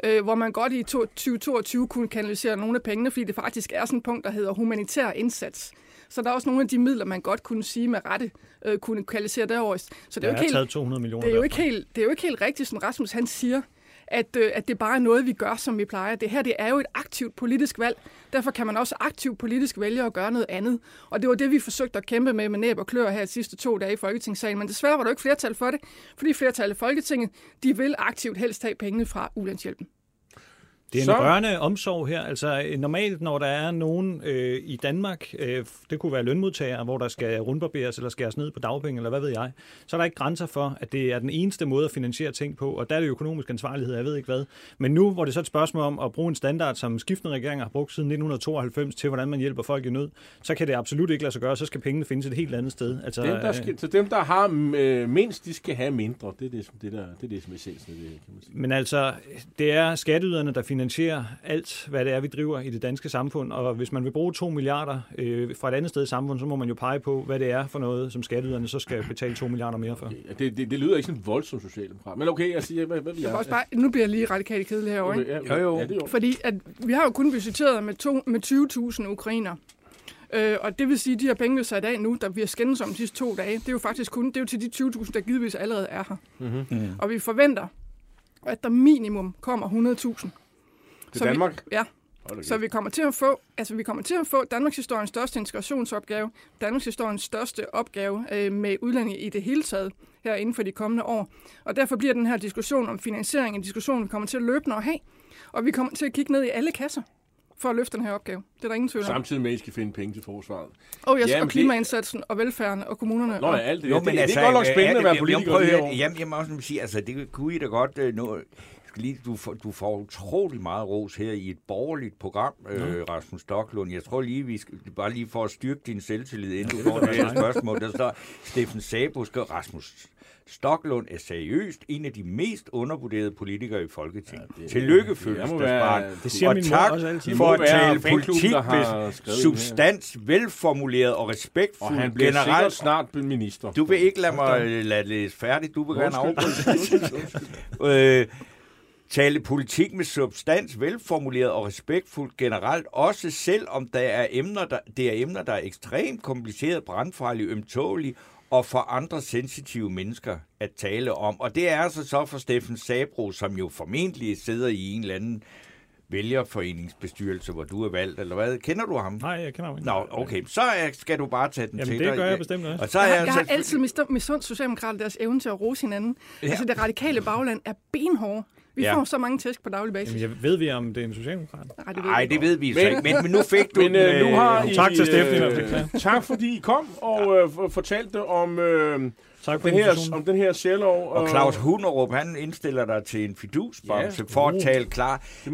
øh, hvor man godt i 2022 kunne kanalisere nogle af pengene, fordi det faktisk er sådan et punkt, der hedder humanitær indsats. Så der er også nogle af de midler, man godt kunne sige med rette, øh, kunne kvalificere derover. Så det er, jo ikke helt, 200 millioner det er jo ikke helt, det er jo ikke helt rigtigt, som Rasmus han siger, at, øh, at det bare er noget, vi gør, som vi plejer. Det her det er jo et aktivt politisk valg. Derfor kan man også aktivt politisk vælge at gøre noget andet. Og det var det, vi forsøgte at kæmpe med med næb og klør her de sidste to dage i Folketingssalen. Men desværre var der ikke flertal for det, fordi flertallet i Folketinget, de vil aktivt helst tage pengene fra ulandshjælpen. Det er en så... rørende omsorg her. Altså normalt, når der er nogen øh, i Danmark, øh, det kunne være lønmodtagere, hvor der skal rundbarberes eller skæres ned på dagpenge, eller hvad ved jeg, så er der ikke grænser for, at det er den eneste måde at finansiere ting på, og der er det økonomisk ansvarlighed, jeg ved ikke hvad. Men nu, hvor det så er et spørgsmål om at bruge en standard, som skiftende regeringer har brugt siden 1992 til, hvordan man hjælper folk i nød, så kan det absolut ikke lade sig gøre, så skal pengene findes et helt andet sted. Altså, dem, der skal, øh, så dem, der har øh, mindst, de skal have mindre. Det er det, det, der, det, er det som er essensen det, kan man sige. Men altså, det er skatteyderne, der finansierer alt, hvad det er, vi driver i det danske samfund. Og hvis man vil bruge 2 milliarder øh, fra et andet sted i samfundet, så må man jo pege på, hvad det er for noget, som skatteyderne så skal betale 2 milliarder mere for. Okay. Det, det, det lyder ikke sådan voldsomt socialdemokrat. Men okay, jeg siger, hvad, hvad vil jeg? jeg også bare, nu bliver jeg lige radikalt kedelig herovre. Okay, ja, jo, jo. Ja, det jo. Fordi at vi har jo kun budgetteret med, to, med 20.000 ukrainer. Øh, og det vil sige, at de her penge, vi sat af nu, der bliver skændes om de sidste to dage, det er jo faktisk kun det er jo til de 20.000, der givetvis allerede er her. Mm-hmm. Mm. Og vi forventer, at der minimum kommer 100.000 til Danmark? Vi, ja. Så vi kommer til at få, altså vi kommer til at få Danmarks historiens største integrationsopgave, Danmarks historiens største opgave øh, med udlændinge i det hele taget her inden for de kommende år. Og derfor bliver den her diskussion om finansiering en diskussion, vi kommer til at løbende at have. Og vi kommer til at kigge ned i alle kasser for at løfte den her opgave. Det er der ingen tvivl om. Samtidig med, at I skal finde penge til forsvaret. Oh, yes, ja, og klimaindsatsen og velfærden og kommunerne. Nå ja, alt det. Jo, men det, altså, det er godt nok spændende at være politiker. Jamen, jeg må også sige, altså, det kunne I da godt uh, nå, lige, du, får, du får utrolig meget ros her i et borgerligt program, øh, Rasmus Stocklund. Jeg tror lige, vi skal, bare lige for at styrke din selvtillid, inden du får det her spørgsmål, der står Steffen Sabo skal Rasmus Stocklund er seriøst en af de mest undervurderede politikere i Folketinget. Ja, det, Tillykke fødselsdagsbarn. Det siger og min tak også altid. for at tale politik med substans, velformuleret og respektfuld. Og han bliver generelt. snart minister. Du vil ikke lade mig lade læse færdigt. Du vil gerne afbryde. (laughs) Tale politik med substans, velformuleret og respektfuldt generelt, også selvom der er emner, der, det er emner, der er ekstremt kompliceret, brandfarlige, ømtålige og for andre sensitive mennesker at tale om. Og det er altså så for Steffen Sabro, som jo formentlig sidder i en eller anden vælgerforeningsbestyrelse, hvor du er valgt, eller hvad? Kender du ham? Nej, jeg kender ham ikke. Nå, okay. Så skal du bare tage den Jamen, til dig. det gør jeg bestemt også. Og så er jeg, jeg, jeg har altid misund Socialdemokrater deres evne til at rose hinanden. Ja. Altså, det radikale bagland er benhårde Vi ja. får så mange tæsk på daglig basis. Jamen, jeg ved vi, om det er en socialdemokrat? Nej, det ved, vi det ved vi så Men- ikke. Men, men nu fik du (laughs) Men øh, den, nu har I, tak til Steffen, øh, tak fordi I kom og øh, fortalte om, øh, Tak for den her, om den her særlov. Og Claus Hunderup, han indstiller dig til en fidusbamse Ja. for at tale klar. Det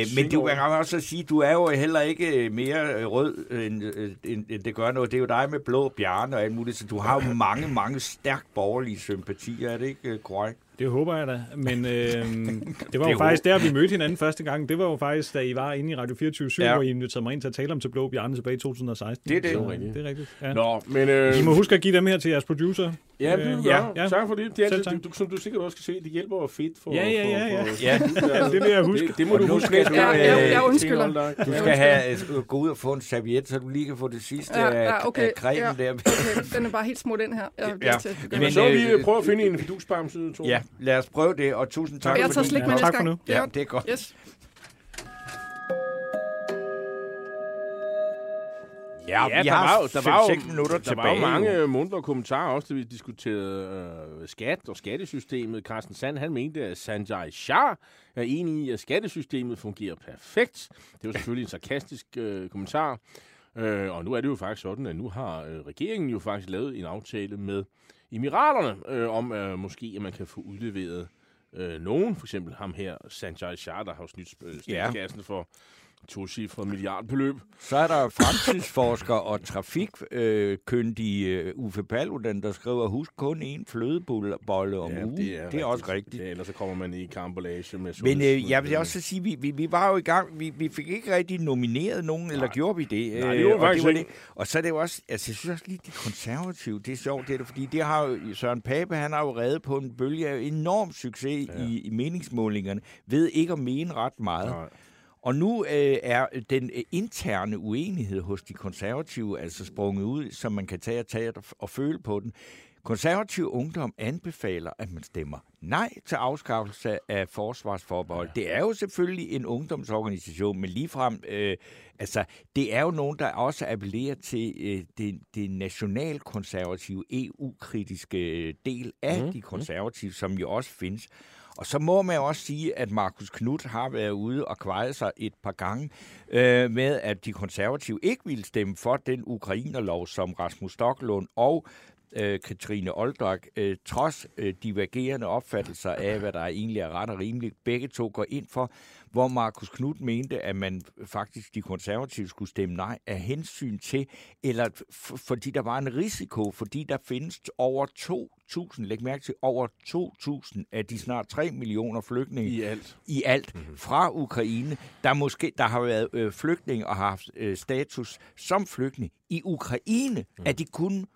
Øh, men du kan også sige, du er jo heller ikke mere øh, rød, end, øh, end, end det gør noget. Det er jo dig med blå bjerne og alt muligt, så du har jo (laughs) mange, mange stærkt borgerlige sympatier. Er det ikke øh, korrekt? Det håber jeg da. Men (laughs) øh, det var Det jo er faktisk der, vi mødte hinanden første gang. Det var jo faktisk, da I var inde i Radio 24 Ja. ja. hvor I inviterede mig ind til at tale om til Blå Bjarne tilbage i 2016. Det er det. Så, Det er rigtigt. Det er rigtigt. Ja. Nå, men... Øh, I må huske at give dem her til jeres producer. Ja, det vil vi Ja, gøre. ja. Tak for det. det er, Selv tak. du, som du sikkert også kan se, det hjælper jo fedt for... Ja, ja, ja, ja. For, for, Ja. Ja, det vil jeg huske. Det, det må Og du huske skal du, øh, jeg- jeg undskylder. Du skal have, øh, gå ud og få en serviet, så du lige kan få det sidste Ja, af, ja, okay. af cremen Ja. der. Okay, (laughs) den er bare helt små, den her. Jeg Ja. til. Men Men, så vil vi øh, prøve at finde en fidusbamse, tror Ja, lad os prøve det, og tusind tak. Jeg fordi- tager slik med Ja, næste tak for gang. Ja, det er godt. Yes. Ja, Ja, vi der har var, jo- der var, 5-6 jo, minutter der tilbage. var jo mange øh, mundre kommentarer også, da vi diskuterede øh, skat og skattesystemet. Carsten Sand, han mente, at Sanjay Shah er enig i, at skattesystemet fungerer perfekt. Det var selvfølgelig en sarkastisk øh, kommentar. Øh, og nu er det jo faktisk sådan, at nu har øh, regeringen jo faktisk lavet en aftale med Emiraterne øh, om øh, måske, at man kan få udleveret øh, nogen, for eksempel ham her, Sanjay Shah, der har jo snydt øh, statskassen for to cifre milliardbeløb. Så er der fremtidsforsker og trafikkyndige øh, Uffe Paludan, der skriver, husk kun én flødebolle om ugen. Det er, det er også rigtigt. Ja, ellers så kommer man i karambolage med Men øh, jeg vil også sige, vi, vi, vi var jo i gang, vi, vi fik ikke rigtig nomineret nogen, Nej. eller gjorde vi det? Nej, det Øh, gjorde vi og, faktisk var ikke. det. og så er det jo også, altså jeg synes også lige, de konservative, det er sjovt, det er det, fordi det har jo, Søren Pape, han har jo reddet på en bølge af enorm succes ja. i, i meningsmålingerne, ved ikke at mene ret meget. Nej. Og nu øh, er den øh, interne uenighed hos de konservative altså sprunget ud, som man kan tage og tage og, og føle på den. Konservativ Ungdom anbefaler, at man stemmer nej til afskaffelse af forsvarsforbehold. Ja. Det er jo selvfølgelig en ungdomsorganisation, men ligefrem, øh, altså, det er jo nogen, der også appellerer til øh, det, det nationalkonservative, EU-kritiske del af mm. de konservative, som jo også findes. Og så må man også sige, at Markus Knudt har været ude og kvejet sig et par gange øh, med, at de konservative ikke ville stemme for den ukrainerlov, som Rasmus Stocklund og øh, Katrine Oldrak, øh, trods øh, divergerende opfattelser af, hvad der egentlig er ret og rimeligt, begge to går ind for, hvor Markus Knudt mente, at man faktisk de konservative skulle stemme nej af hensyn til, eller f- fordi der var en risiko, fordi der findes over 2.000, læg mærke til, over 2.000 af de snart 3 millioner flygtninge I alt. i alt mm-hmm. fra Ukraine, der måske der har været øh, flygtninge og har haft øh, status som flygtning i Ukraine, mm. er de kun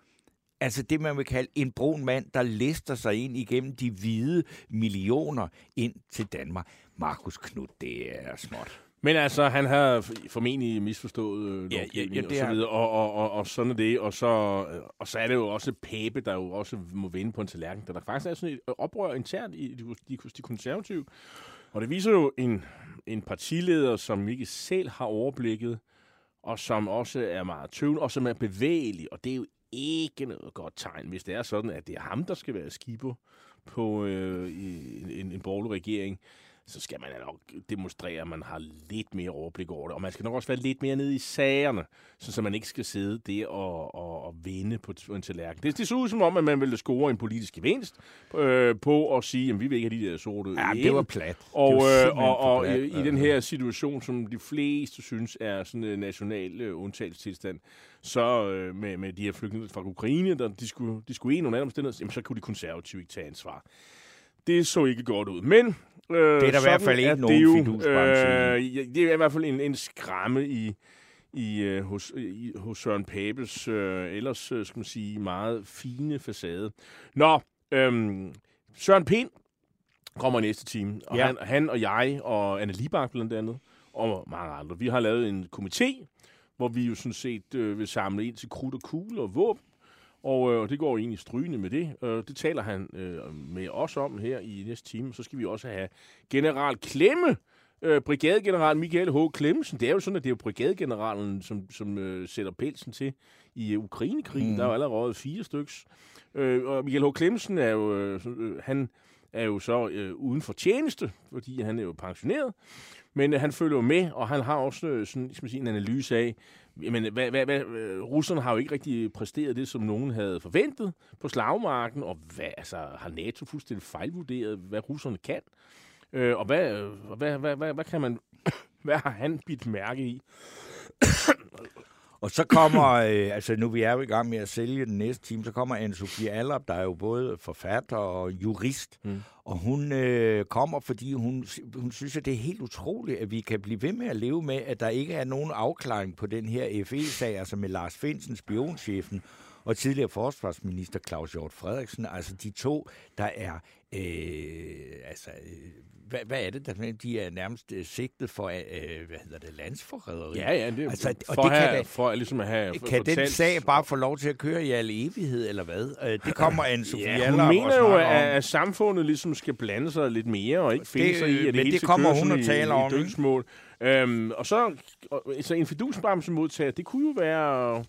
altså det, man vil kalde en brun mand, der lister sig ind igennem de hvide millioner ind til Danmark. Markus Knud, det er småt. Men altså, han har formentlig misforstået øh, Ja, ja, ja, og det så har- videre, og, og, og, og sådan er det. Og så, øh, og så er det jo også Pape, der jo også må vinde på en tallerken. Der, der faktisk er sådan et øh, oprør internt i de, de, de konservative. Og det viser jo en, en partileder, som ikke selv har overblikket, og som også er meget tøvende, og som er bevægelig. Og det er jo ikke noget godt tegn, hvis det er sådan, at det er ham, der skal være skipper på øh, en, en, borgerlig regering så skal man nok demonstrere, at man har lidt mere overblik over det. Og man skal nok også være lidt mere nede i sagerne, så, så man ikke skal sidde der og, og, og vinde på en tallerken. Det, det ser ud som om, at man ville score en politisk gevinst øh, på at sige, at vi vil ikke have de der sorte Ja, ind. det var plat. Og, var øh, og, og plat. i, den her situation, som de fleste synes er sådan en national øh, undtagelsestilstand, så øh, med, med de her flygtninge fra Ukraine, der de skulle, de skulle en under anden omstændighed, jamen, så kunne de konservative ikke tage ansvar. Det så ikke godt ud. Men øh, Det er der i hvert fald ikke nogen jo, øh, ja, Det er i hvert fald en, en skræmme i, i, øh, hos, i, hos Søren Papes øh, ellers, øh, skal man sige, meget fine facade. Nå, øhm, Søren Pind kommer i næste time, og ja. han, han og jeg og Anne Libak blandt andet, og mange andre, vi har lavet en komité, hvor vi jo sådan set øh, vil samle ind til krudt og kugle og våben, og øh, det går egentlig strygende med det. Øh, det taler han øh, med os om her i næste time. Så skal vi også have general Klemme, øh, brigadegeneral Michael H. Klemmensen. Det er jo sådan, at det er jo brigadegeneralen, som, som øh, sætter pelsen til i øh, Ukrainekrigen. Mm. Mm. Der er jo allerede fire styks. Øh, og Michael H. Klemmensen er jo, øh, øh, han er jo så øh, uden for tjeneste, fordi han er jo pensioneret. Men øh, han følger jo med, og han har også øh, sådan, skal man sige, en analyse af, men hvad, hvad, hvad, øh, russerne har jo ikke rigtig præsteret det, som nogen havde forventet på slagmarken, og hvad, altså, har NATO fuldstændig fejlvurderet, hvad russerne kan. Øh, og hvad, øh, hvad, hvad, hvad, hvad kan man, (coughs) hvad har han bidt mærke i? Og så kommer, (clears throat) øh, altså nu vi er jo i gang med at sælge den næste time, så kommer Anne-Sophie Allerup, der er jo både forfatter og jurist. Mm. Og hun øh, kommer, fordi hun, hun synes, at det er helt utroligt, at vi kan blive ved med at leve med, at der ikke er nogen afklaring på den her FE-sag, altså med Lars Finsen, spionchefen, og tidligere forsvarsminister Claus Hjort Frederiksen. Altså de to, der er øh, altså, øh, hvad, hvad er det, der de er nærmest øh, sigtet for, øh, hvad hedder det, landsforræderi? Ja, ja, det, altså, for, og det have, kan da, for ligesom at have Kan fortalt. den sag bare få lov til at køre i al evighed, eller hvad? Øh, det kommer anne Sofie ja, hun mener jo, at, at samfundet ligesom skal blande sig lidt mere, og ikke finde det, sig i, at det, det kommer hun at tale om. dødsmål. Øhm, og så, så en fidusbamse modtager, det kunne jo være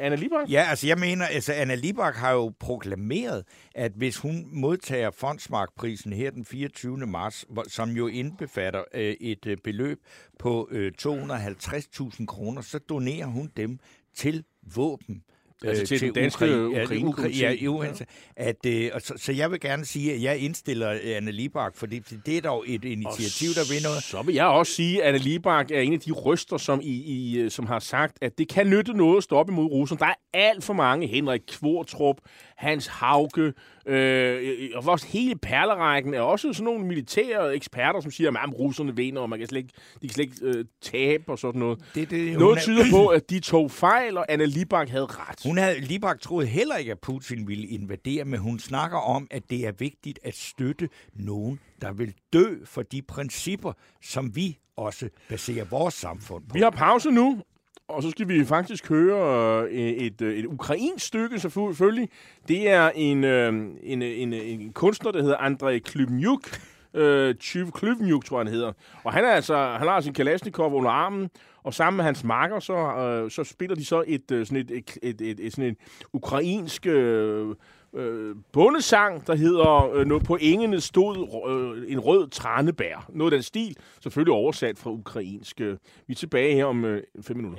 Anna Libak? Ja, altså jeg mener, altså Anna Libak har jo proklameret, at hvis hun modtager fondsmarkprisen her den 24. marts, som jo indbefatter øh, et øh, beløb på øh, 250.000 kroner, så donerer hun dem til våben Altså til, til den danske Ukraine, Ukraine ja, jo, ja. At, øh, og så, så jeg vil gerne sige, at jeg indstiller Anne Libak, for det, det er dog et initiativ, der vil noget. Så vil jeg også sige, at Anne Libak er en af de røster, som, i, i, øh, som har sagt, at det kan nytte noget at stoppe imod Rusland. Der er alt for mange. Henrik Kvortrup, Hans Hauge, øh, og også hele perlerækken er også sådan nogle militære eksperter, som siger, at russerne vinder, og man kan slet ikke, de kan slet ikke øh, tabe og sådan noget. Det, det, noget tyder på, at de tog fejl, og Anna Libak havde ret. Hun havde, Libak troede heller ikke, at Putin ville invadere, men hun snakker om, at det er vigtigt at støtte nogen, der vil dø for de principper, som vi også baserer vores samfund på. Vi har pause nu, og så skal vi faktisk høre øh, et, et, et ukrainsk stykke, selvfølgelig. Det er en, øh, en, en, en kunstner, der hedder Andrei Klymyuk. Øh, Tyv tror jeg, han hedder. Og han, er altså, han har sin Kalashnikov under armen, og sammen med hans marker, så, øh, så spiller de så et, sådan et, et, et, et, et, sådan en ukrainsk... Øh, øh, bundesang, der hedder øh, noget på engene stod øh, en rød tranebær. Noget af den stil, selvfølgelig oversat fra ukrainsk. Vi er tilbage her om øh, fem minutter.